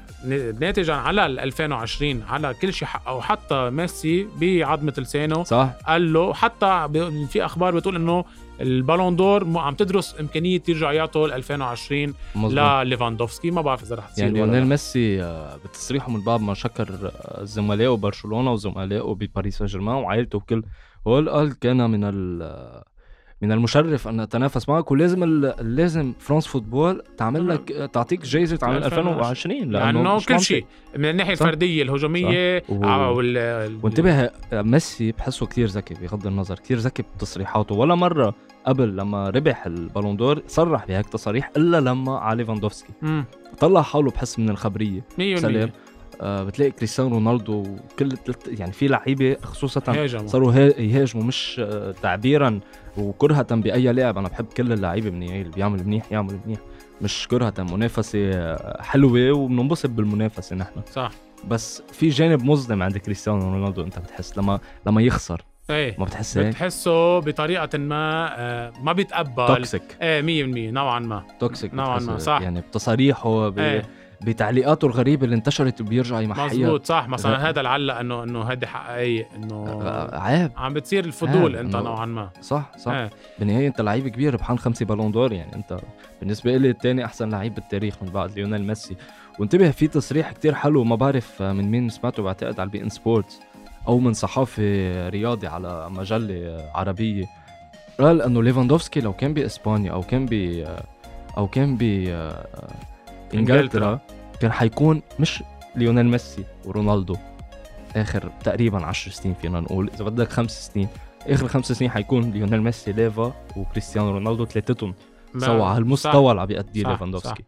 ناتجا على ال 2020 على كل شيء حقه وحتى ميسي بعظمة لسانه صح. قال له حتى في أخبار بتقول إنه البالون دور عم تدرس إمكانية يرجع يعطوا 2020 لليفاندوفسكي ما بعرف إذا رح تصير يعني ليونيل ميسي آه، بتصريحه من بعد ما شكر آه، زملائه برشلونة وزملائه بباريس سان جيرمان وعائلته وكل هو قال كان من من المشرف أن اتنافس معك ولازم لازم فرانس فوتبول تعمل لك تعطيك جائزه عام 2020 لأنه كل شيء. من الناحية الفردية الهجومية و... وال... وانتبه ميسي بحسه كثير ذكي بغض النظر. كثير ذكي بتصريحاته. ولا مرة قبل لما ربح البالون دور صرح بهيك تصاريح إلا لما على ليفاندوفسكي طلع حاله بحس من الخبرية. 100% آه بتلاقي كريستيانو رونالدو وكل يعني في لعيبة خصوصا صاروا يهاجموا مش آه تعبيرا. وكرهة بأي لاعب أنا بحب كل اللعيبة منيح اللي بيعمل منيح يعمل منيح. مش كرهة منافسة حلوة وبننبسط بالمنافسة نحن. صح. بس في جانب مظلم عند كريستيانو رونالدو. أنت بتحس لما لما يخسر. إيه. ما بتحس هيك؟ بتحسه بطريقة ما آه ما بيتقبل. toxic إيه 100% نوعا ما. toxic نوعا ما. صح. يعني بتصاريحه ب... إيه. بتعليقاته الغريبة اللي انتشرت وبيرجع يمحيها. مزبوط صح. مثلا هذا العلق انه إنه هذه حقيقيه إنه عيب. عم بتصير الفضول أنت نوعا ما. صح صح. إيه. بالنهاية أنت لعيب كبير ربحان خمسة بالون دور يعني. أنت بالنسبة لي الثاني أحسن لعيب بالتاريخ من بعد ليونيل ميسي. وانتبه في تصريح كتير حلو ما بعرف من مين سمعته بعتقد على البي إن سبورتس أو من صحافي رياضي على مجلة عربية. قال إنه ليفاندوفسكي لو كان بإسبانيا أو كان ب أو كان ب إنجلترا كان حيكون مش ليونيل ميسي ورونالدو. آخر تقريبا 10 سنين فينا نقول. إذا بدك خمس سنين آخر خمس سنين حيكون ليونيل ميسي ليفا وكريستيانو رونالدو ثلاثتهم سوا على المستوى اللي عم بيأديه ليفاندوفسكي.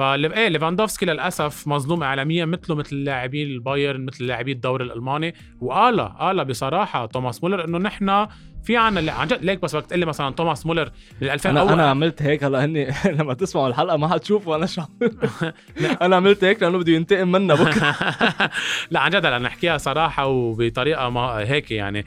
إيه ليفاندوفسكي للأسف مظلوم اعلاميا مثله مثل لاعبين البايرن مثل لاعبي الدوري الألماني. وقال قال بصراحة توماس مولر إنه نحن في عنا عن جد ليك بس بدك تقول لي مثلا توماس مولر بال 2000 أنا أنا عملت هيك هلا هني لما تسمعوا الحلقة ما حتشوفوا أنا شو أنا عملت هيك لأنه بده ينتقم منا بكرة. لا عن جد هلا نحكيها صراحة وبطريقة ما هيك يعني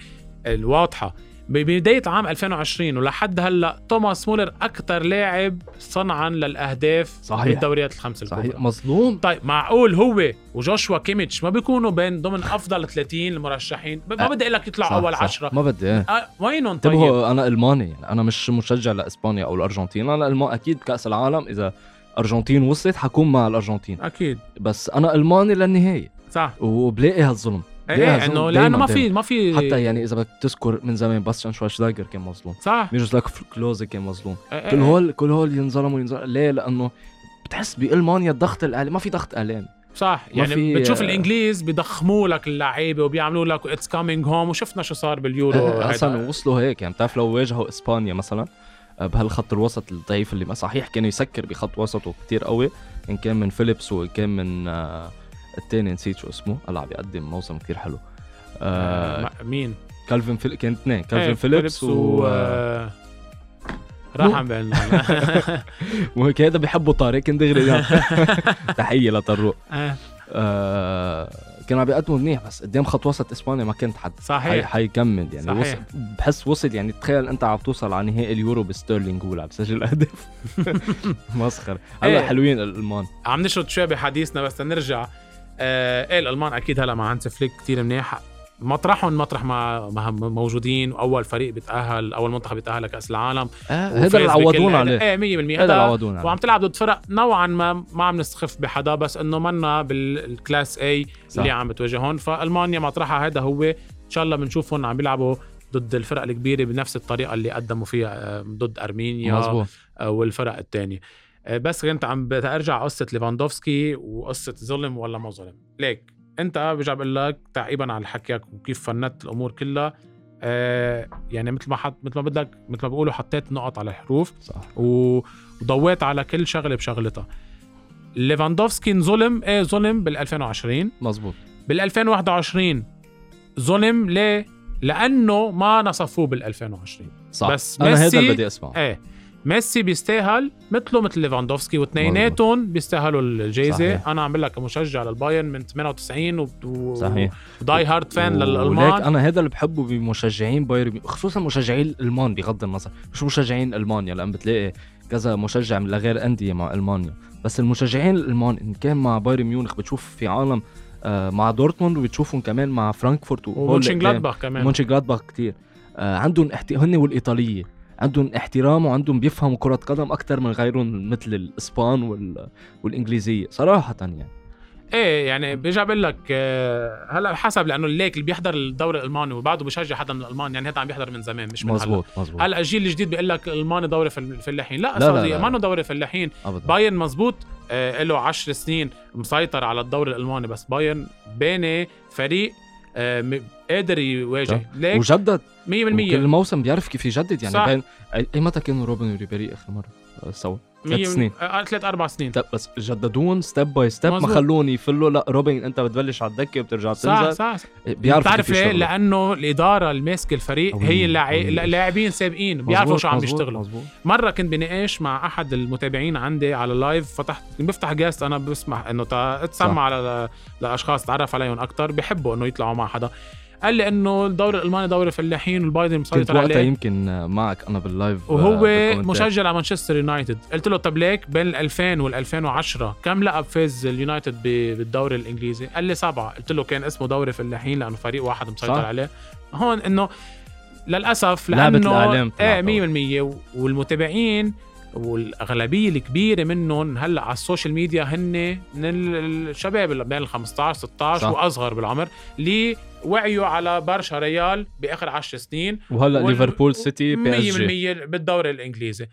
الواضحة. ببدايه عام 2020 ولحد هلأ توماس مولر أكثر لاعب صنعا للأهداف صحيح. بالدوريات الخمس الكبرى. صحيح. مظلوم. طيب معقول هو وجوشوا كيميتش ما بيكونوا بين ضمن أفضل 30 المرشحين؟ ما بدي أقول لك يطلعوا أول 10 ما بدي. أه وينهم طيب؟ أنا ألماني يعني أنا مش مشجع لإسبانيا أو الأرجنتين. أنا ألمان أكيد كأس العالم إذا أرجنتين وصلت حكون مع الأرجنتين. أكيد. بس أنا ألماني للنهاية. صح. وبلاقي هالظلم. إيه إنه لأنه ما في ما في حتى يعني إذا بدك تذكر من زمان باستيان شوارشلايجر كان مظلوم. صح. ميروسلاف كلوزي كان مظلوم. إيه كل إيه. هول كل هول ينظلموا ينظلموا. ليه؟ لأنه بتحس بإلمانيا الضغط الاعلامي ما في ضغط اعلامي صح. يعني بتشوف الإنجليز بيضخموا لك اللعيبة وبيعملوا لك it's coming home وشفنا شو صار باليورو أصلا وصلوا هيك. يعني بتعرف لو واجهوا إسبانيا مثلا بهالخط الوسط الضعيف اللي ما صحيح كان يسكر بخط وسطه كتير قوي. إن كان من فيليبس وإن كان من آه الثاني نسيت شو اسمه. هلا بيقدم موسم كتير حلو. آه مين؟ كالفين فيل... كان اثنين. كالفين إيه فيليبس و, و... راح عم بقول وهيك هذا بيحبوا طارق كان دغري تحية لطروق. آه. آه كانوا عم بيقدموا منيح بس قدام خط وسط إسبانيا ما كنت حد صحيح. حيكمل يعني. صحيح. وصل بحس وصل يعني تخيل أنت عم توصل على نهائي اليورو بستيرلينج هو عم تسجل اهداف مسخر هلا إيه. حلوين الألمان. عم نشرد شوي بحديثنا بس نرجع آه إيه الألمان أكيد هلا مع هانس فليك كثير منيح. مطرحهم مطرح ما موجودين. واول فريق بيتاهل أول منتخب بيتاهل لكأس العالم. آه هذا اللي عوضونا عليه. إيه 100% هذا اللي عوضونا وعم تلعب ضد فرق نوعا ما ما عم نستخف بحدا بس إنه منا بال class A اللي عم بتواجههم. فألمانيا مطرحها هذا هو. إن شاء الله بنشوفهم عم بيلعبوا ضد الفرق الكبيرة بنفس الطريقة اللي قدموا فيها ضد أرمينيا مزبوط. والفرق الثانية. بس كنت عم ارجع قصة ليفاندوفسكي وقصة ظلم ولا ما ظلم. ليك انت برجع بقول لك تعقيبا على حكيك وكيف فندت الأمور كلها. آه يعني مثل ما حط مثل ما بدك مثل ما بيقولوا حطيت نقط على الحروف صح. وضويت على كل شغلة بشغلتها. ليفاندوفسكي انظلم إيه ظلم بال 2020 مزبوط بال 2021 ظلم ليه؟ لأنه ما نصفوه بال 2020 صح. بس أنا هذا اللي بدي أسمعه. إيه. ميسي بيستاهل مثله مثل ليفاندوفسكي واثنيناتهم بيستاهلوا الجائزه. أنا عم لك كمشجع للبايرن من 98 و... صحيح. و die hard fan للألمان. أنا هذا اللي بحبه بمشجعين بايرن خصوصا مشجعين الالمان بغض النظر. مش مشجعين ألمانيا لأن بتلاقي كذا مشجع من غير أندية مع ألمانيا. بس المشجعين الألمان إن كان مع بايرن ميونخ بتشوف في عالم آه، مع دورتموند وبتشوفهم كمان مع فرانكفورت ومونشن جلادباخ كمان. مونشن جلادباخ كثير آه، عندهم احتي... هن والإيطالية. عندهم احترام وعندهم بيفهموا كرة قدم أكثر من غيرهم مثل الإسبان وال... والإنجليزية صراحة يعني. إيه يعني بيرجع بقول لك آه، هلأ حسب لأنه الليك اللي بيحضر الدوري الألماني وبعده بيشجع حدا من الالمان يعني هذا عم بيحضر من زمان مش من مزبوط هلا مزبوط هلأ الجيل الجديد بيقول لك الألماني دوري فلاحين لا, لا, ما دوري فلاحين بايرن مزبوط آه له 10 سنين مسيطر على الدوري الألماني بس بايرن باني فريق آه قادر يواجه. ليك وجدد. 100% كل موسم بيعرف كيف يجدد يعني صح. بين اي متى كانوا روبن وريبيري آخر مرة؟ آه، سوا. ثلاث سنين. آه، آه، ثلاث أربع سنين. طب بس جددون step by step ما خلون يفلوا لا روبن أنت بتبلش على الدكة وبترجع تنزل. صح صح. إيه، بيعرف بتعرف ليه؟ لأنه الإدارة اللي ماسكه الفريق هي اللاعبين سابقين بيعرفوا شو عم بيشتغلوا مرة كنت بناقش مع أحد المتابعين عندي على ال live فتحت بفتح guest أنا بسمح إنه تسمع على لأشخاص تعرف عليهم أكثر بحبوا إنه يطلعوا مع حدا. قال لي إنه الدوري الألماني دوري فلاحين والبايرن مسيطر عليه وقتها يمكن معك أنا بال live وهو مشجع لمانشستر يونايتد. قلت له طب ليك بين ال 2000 وال 2010 كم لقب فاز اليونايتد بالدوري الإنجليزي؟ قال لي سبعة. قلت له كان اسمه دوري فلاحين لأنه فريق واحد مسيطر صح. عليه. هون إنه للأسف لأنه إيه 100% والمتابعين والأغلبية الكبيرة منهم هلأ على ال social media هن من الشباب اللي بين ال 15 16 صح. وأصغر بالعمر اللي وعيوا على برشا ريال بآخر 10 سنين وهلأ وال... ليفربول سيتي PSG. 100% بالدوري الإنجليزي.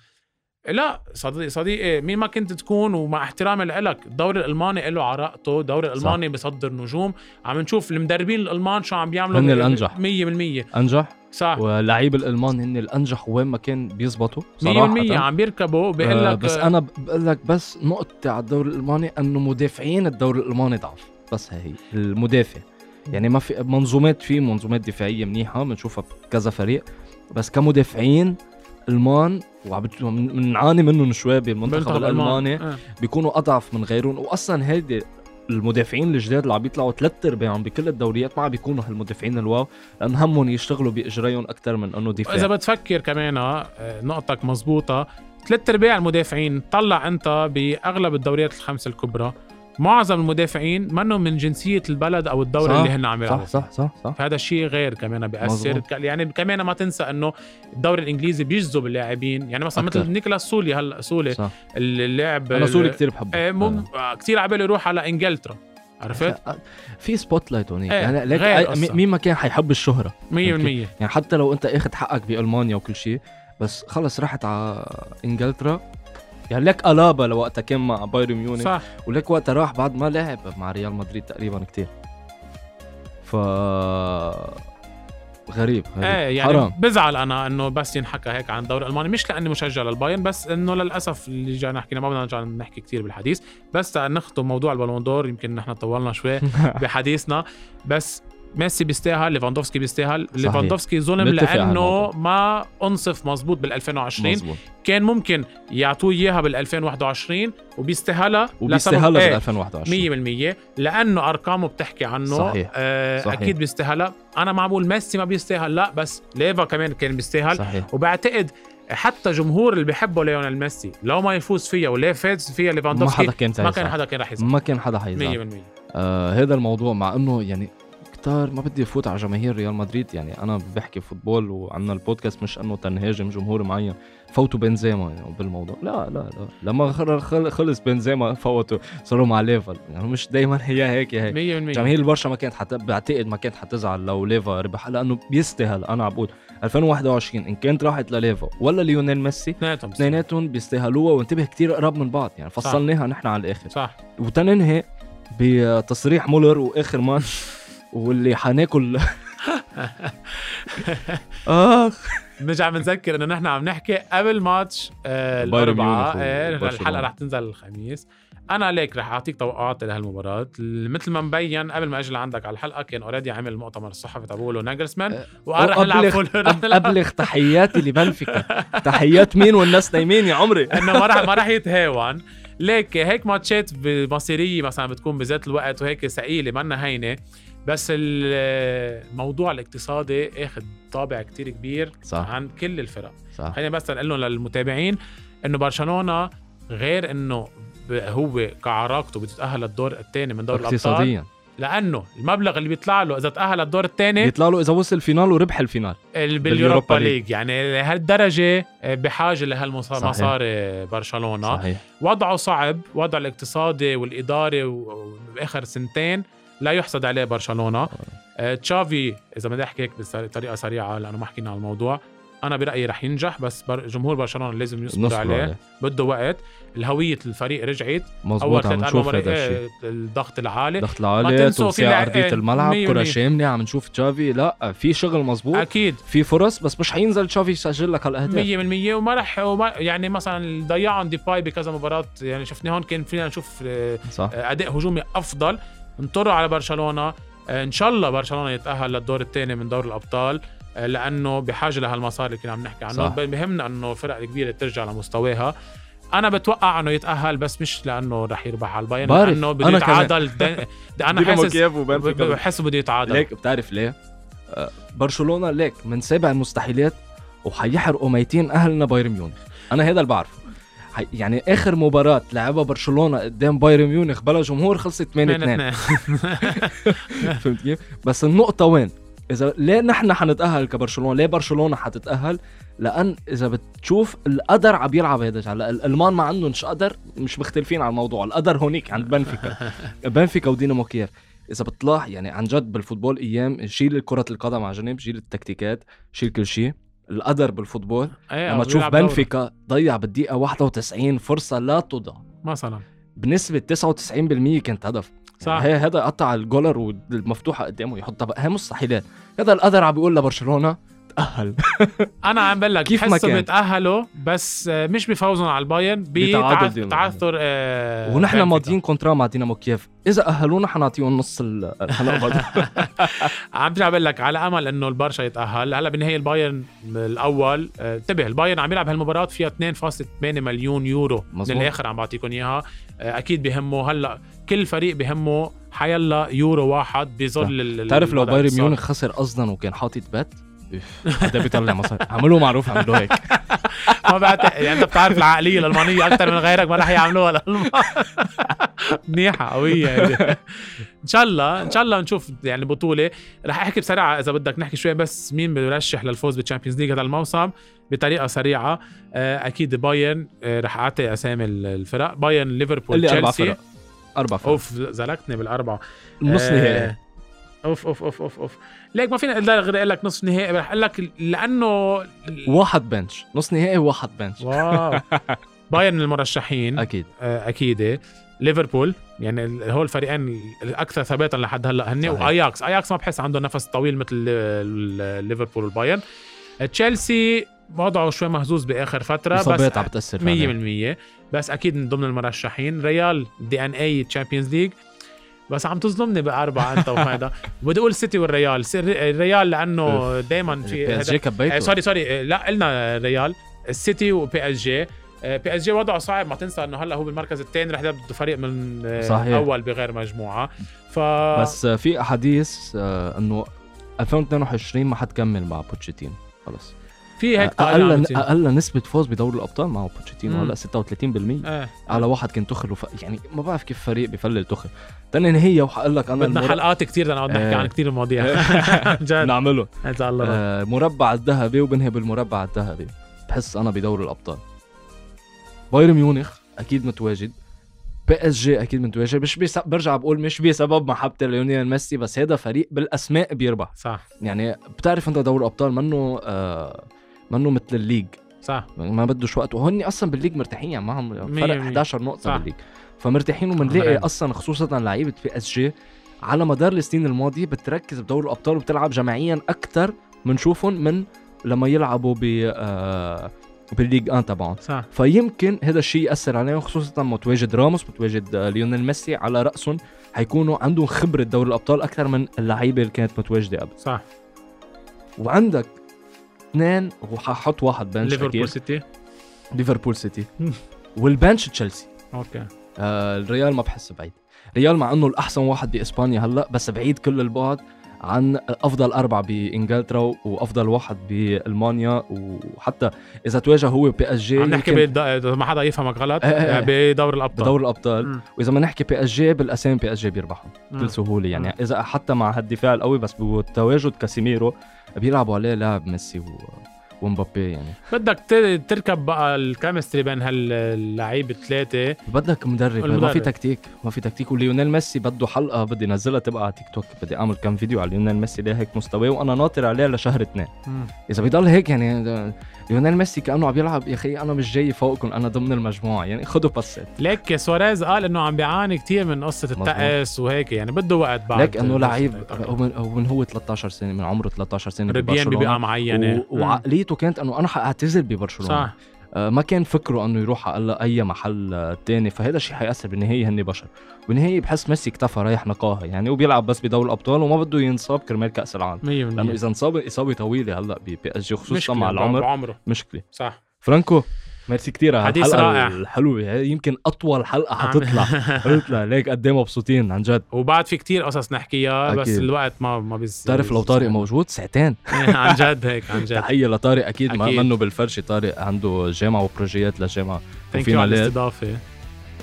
لا صديقي صديقي مين ما كنت تكون ومع احترامي لك الدوري الألماني له عراقته الدوري الألماني بيصدر نجوم. عم نشوف المدربين الألمان شو عم بيعملوا هن الأنجح. 100% أنجح؟ صح. واللعيب الألمان هن الأنجح وين ما كان بيزبطوا صراحة. 100% عم بيركبوا. بقول لك آه بس أنا بقول لك بس نقطتي على الدوري الألماني إنه مدافعين الدوري الألماني ضعف. بس هي المدافع. يعني ما في منظومات في منظومات دفاعية منيحة بنشوفها بكذا فريق. بس كمدافعين ألمان وعم بنعاني منهم شوي بالمنتخب الألماني آه. بيكونوا أضعف من غيرهم. واصلا هيدي المدافعين الجداد اللي عم بيطلعوا ثلاث أرباعهم بكل الدوريات ما عم بيكونوا هالمدافعين ال wow لأن همهم يشتغلوا بإجريهم أكثر من إنه دفاع. إذا بتفكر كمان آه، نقطك مزبوطة. ثلاث أرباع المدافعين طلع أنت بأغلب الدوريات الخمسه الكبرى. معظم المدافعين منهم من جنسية البلد أو الدوري اللي هن عم يلعبوا. صح صح صح, صح. فهذا الشيء غير كمان بيأثر. يعني كمان ما تنسى إنه الدوري الإنجليزي بيجذب اللاعبين. يعني مثلا مثل نيكولاس سولي هلا سولي صح. اللاعب أنا سولي كثير بحبه. إيه مم... كثير عبالي يروح على إنجلترا. عرفت؟ في spotlight هونيك. إيه يعني ليك مين ما كان حيحب الشهرة؟ 100% يعني حتى لو أنت أخذ حقك بألمانيا وكل شيء بس خلص رحت على إنجلترا. يعني لك ألابا لوقتها كان مع بايرن ميونخ. صح. ولك وقتها راح بعد ما لعب مع ريال مدريد تقريبا كتير. ف غريب, غريب. إيه يعني حرام. بزعل أنا إنه بس ينحكى هيك عن الدوري الألماني. مش لأني مشجع للبايرن بس إنه للأسف اللي جاي نحكي ما بدنا نرجع نحكي كثير بالحديث. بس نختم موضوع البالون دور يمكن نحن طولنا شوي بحديثنا. بس ميسي بيستاهل ليفاندوفسكي بيستاهل. ليفاندوفسكي ظلم لأنه ما أنصف مزبوط بال 2020 مزبوط. كان ممكن يعطوه إياها بال 2021 وبيستاهلها وبيستاهلها بال 2021 100% لأنه أرقامه بتحكي عنه. صحيح. آه صحيح. أكيد بيستاهلها. أنا ما بقول ميسي ما بيستاهل لا بس ليفا كمان كان بيستاهل. صحيح. وبعتقد حتى جمهور اللي بيحبوا ليونيل ميسي لو ما يفوز فيها ولا فاز فيها ليفاندوفسكي ما حدا كان ما كان حدا كان رح يزعل ما كان حدا حيزعل 100% آه هذا الموضوع مع إنه يعني كتار ما بدي أفوت على جماهير ريال مدريد. يعني أنا بحكي football وعندنا البودكاست مش إنه تنهاجم جمهور معين. فوتوا بنزيما يعني بالموضوع. لا لا لا. لما خلص بنزيما فوتوا. صاروا مع ليفل يعني مش دائما هي هيك هيك. 100% جماهير البرشا ما كانت حت... بعتقد ما كانت حتزعل لو ليفا ربح. لأنه بيستاهل. أنا عم بقول 2021 إن كانت راحت لليفا ولا ليونيل ميسي اثنيناتهم بيستاهلوها وانتبه كتير قراب من بعض. يعني فصلناها نحن على الآخر. صح. وتننهي بتصريح مولر وآخر ماتش واللي حناكل آخ. بنرجع بنذكر إنه نحن عم نحكي قبل ماتش آه الاربعاء إيه الحلقة رح تنزل الخميس. أنا ليك رح أعطيك توقعات لهالمباراة. مثل ما مبين قبل ما أجي لعندك على الحلقة كان already عمل المؤتمر الصحفي تبعوله ناجلسمان أه، وقال رح نلعب full ابلغ تحياتي لبنفيكا. تحيات مين والناس نايمين يا عمري؟ إنه ما رح ما رح يتهاون. ليك هيك ماتشات بمصيريه مثلا بتكون بذات الوقت وهيك ثقيله منا هينة. بس الموضوع الاقتصادي اخذ طابع كتير كبير صح. عن كل الفرق صح. خليني بس لهم للمتابعين إنه برشلونة غير إنه هو كعراقته بتتأهل للدور الثاني من دوري الأبطال اقتصاديا لأنه المبلغ اللي بيطلع له إذا تأهل للدور الثاني بيطلع له إذا وصل ال final وربح ال final بال Europa League يعني لهالدرجة بحاجة لهالمصاري برشلونة صحيح. وضعه صعب وضع الاقتصادي والإداري وباخر سنتين لا يحسد عليه برشلونة. آه تشافي إذا بدي أحكي هيك بطريقه سريعة لأنه ما حكينا عن الموضوع. أنا برأيي رح ينجح بس بر... جمهور برشلونة لازم يصبر عليه. عليه. بده وقت. الهوية الفريق رجعت. مزبوط عم نشوف هذا الشيء الضغط العالي. الضغط العالي توسيع أرضية الملعب كرة شاملة عم نشوف تشافي. لا في شغل مزبوط أكيد. في فرص بس مش حينزل تشافي يسجل لك هالاهداف 100% وما رح وما يعني مثلا ضيعهم ديباي بكذا مباراة. يعني شفنا هون كان فينا نشوف آه، صح. أداء هجومي أفضل. انطروا على برشلونة. آه، إن شاء الله برشلونة يتأهل للدور الثاني من دور الأبطال آه، لأنه بحاجة لهالمصاري اللي كنا عم نحكي عنه بهمنا إنه الفرق الكبيره ترجع لمستواها. أنا بتوقع إنه يتأهل بس مش لأنه رح يربح على البايرن لأنه بده يتعادل. أنا حاسس بحس بده يتعادل. ليك بتعرف ليه؟ آه، برشلونة ليك من سابع المستحيلات وحيحرقوا ميتين اهلنا بايرن ميونخ. أنا هذا اللي بعرفه. يعني آخر مباراة لعبها برشلونة قدام بايرن ميونخ بلا جمهور خلصت 8 2 فهمت كيف؟ بس النقطة وين؟ إذا ليه نحن حنتأهل كبرشلونة؟ ليه برشلونة حتتأهل؟ لأن إذا بتشوف القدر عم يلعب هذا هلا الألمان ما عندهم قدر مش مختلفين على الموضوع. القدر هونيك عند بنفيكا. بنفيكا ودينامو كييف إذا بتلاحظ يعني عن جد بال football أيام شيل كرة القدم على جنب شيل التكتيكات شيل كل شيء. القدر بال football. أيه لما تشوف بنفيكا ضيع بالدقيقة 91 فرصة لا تضع. مثلا. بنسبة 99% كانت هدف. صح. هي هذا قطع ال goaler والمفتوحة قدامه يحطها بقى. هي مستحيلات. هذا القدر عم بيقول لبرشلونة بيتأهل. أنا عم بقول لك كيف ما كان؟ بيتأهلوا بس مش بيفوزوا على البايرن بتعثر آه ونحن ماضيين contrat مع دينامو كييف. إذا أهلونا حنعطيهم نص الحلقة عم برجع بقول لك على أمل إنه البرشا يتأهل. هلأ بالنهايه البايرن الأول آه، انتبه البايرن عم يلعب هالمباراة فيها 2.8 مليون يورو. مزبوط. من الآخر عم بعطيكم إياها. آه، أكيد بهمه. هلأ كل فريق بهمه حيلا يورو واحد بظل تعرف لو بايرن ميونخ خسر قصدا وكان حاطط bet حدا بيطلع مصاري عملوا معروف عملوا هيك. ما بعتقد يعني انت بتعرف العقلية الالمانيه أكثر من غيرك ما رح يعملوها الالمان منيحة قوية يعني. إن شاء الله إن شاء الله نشوف يعني بطولة. رح أحكي بسرعة إذا بدك نحكي شوي بس مين بيرشح للفوز بال Champions League هذا الموسم؟ بطريقة سريعة. آه، أكيد بايرن آه، رح أعطي أسامي الفرق. بايرن ليفربول تشيلسي. أربع فرق. أوف زركتني بالأربعة. نص نهائي. آه، أوف أوف أوف أوف أوف. ليك ما فينا غير أقول لك نص نهائي رح أقول لك لأنه واحد bench. نص نهائي واحد bench. Wow. بايرن المرشحين. أكيد. آه أكيد. ليفربول يعني هو الفريقين الأكثر ثباتا لحد هلأ هن وآياكس. آياكس ما بحس عنده نفس طويل مثل ليفربول والبايرن. تشيلسي وضعه شوي مهزوز بآخر فترة بس عم بتاثر 100% بس أكيد من ضمن المرشحين ريال DNA Champions League بس عم تظلمني باربعه أنت وهذا بدي أقول سيتي والريال. الريال لأنه دائما في PSG كبيته sorry sorry. لا قلنا ريال السيتي و PSG PSG وضعه صعب. ما تنسى إنه هلأ هو بالمركز الثاني رح يبدأ فريق من آه، صحيح. أول بغير مجموعة. ف بس في أحاديث آه، إنه 2022 ما حتكمل مع بوتشيتين خلص. في هيك أقل أقل نسبة فوز بدوري الأبطال معه بوتشيتينو هلأ 36% آه. على واحد كان تخل وف... يعني ما بعرف كيف فريق بفلل تخل. تاني هي وحقول لك أنا بدنا المر... حلقات كثير بدنا نقعد نحكي آه. عن كثير مواضيع نعمله. الله. آه مربع الذهبي وبنهي بالمربع الذهبي. بحس أنا بدوري الأبطال. بايرن ميونخ أكيد متواجد. PSG أكيد متواجد. مش بيس... برجع بقول مش بسبب محبتي ليونيل ميسي بس هذا فريق بالأسماء بيربح. صح. يعني بتعرف أنت دوري الأبطال منه آه منه مثل ال league. صح. ما بدوش وقت. وهن أصلا بال league مرتاحين يعني معهم فرق 11 نقطة صح. بال league. فمرتاحين وبنلاقي أصلا خصوصا لعيبة PSG على مدار السنين الماضية بتركز بدوري الأبطال وبتلعب جماعيا أكثر بنشوفهم من لما يلعبوا ب آه بالليج ان تبعهم صح. فيمكن هذا الشيء يأثر عليهم خصوصا متواجد راموس متواجد آه، ليونيل ميسي على رأسهم. حيكونوا عندهم خبرة دوري الأبطال أكثر من اللعيبة اللي كانت متواجدة قبل. صح. وعندك اثنين وححط واحد bench ليفربول سيتي. ليفربول سيتي. وال bench تشيلسي. Okay. آه الريال ما بحس بعيد. ريال مع إنه الأحسن واحد بإسبانيا هلأ بس بعيد كل البعد. عن أفضل أربعة بإنجلترا وأفضل واحد بألمانيا وحتى إذا تواجه هو PSG عم نحكي ما حدا يفهمك غلط آه آه, آه. بدور الأبطال بدور الأبطال م. وإذا ما نحكي بي إس جي بالأسامي بي إس جي بيربحهم بكل سهولة يعني م. إذا حتى مع هالدفاع القوي بس بتواجد كاسيميرو بيلعبوا عليه لاعب ميسي و... ومبابي يعني. بدك تركب بقى ال chemistry بين هاللعيبه الثلاثه بدك مدرب ما في تكتيك ما في تكتيك. وليونيل ميسي بده حلقة بدي انزلها تبقى على تيك توك. بدي أعمل كم فيديو على ليونيل ميسي ليه هيك مستواه وأنا ناطر عليه لشهر اثنين. إذا بيضل هيك يعني ليونيل ميسي كأنه عم يلعب يا أخي أنا مش جاي فوقكم أنا ضمن المجموعة. يعني خذوا باسات ليك سواريز قال إنه عم بيعاني كثير من قصة الطقس وهيك يعني بده وقت بعد. ليك إنه لعيب ومن هو 13 سنة من عمره 13 سنة ببرشلونة. ببيئة معينة. و... وعقليته كانت أنه أنا حاعتزل ببرشلونة. صح. آه، ما كان فكره أنه يروح على أي محل تاني فهذا الشيء حيأثر بالنهاية هن بشر. بالنهاية بحس ميسي اكتفى رايح نقاها يعني وبيلعب بس بدوري الأبطال وما بده ينصاب كرمال كأس العالم. لأنه إذا انصاب إصابة طويلة هلأ ب PSG خصوصا مع العمر. بعمره. مشكلة. صح. فرانكو؟ ميرسي كثير حديث رائع. الحلوه يمكن أطول حلقة حتطلع. حتطلع. ليك قد إيه مبسوطين عن جد. وبعد في كتير قصص نحكيها بس الوقت ما ما بيز بتعرف لو طارق موجود؟ ساعتين. عن جد هيك عن جد. تحية لطارق أكيد, أكيد. ما منه بالفرشه طارق عنده جامعة وبروجيات للجامعه وفينا على الاستضافة.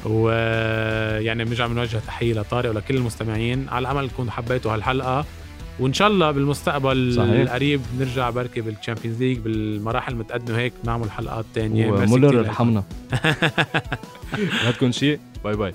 ويعني بنرجع بنوجه تحية لطارق ولكل المستمعين. على امل تكونوا حبيتوا هالحلقة. وإن شاء الله بالمستقبل صحيح. القريب نرجع بركي بال Champions League بالمراحل المتقدمه هيك نعمل حلقات ثانية ومولر ارحمنا ما تكون شيء. باي باي.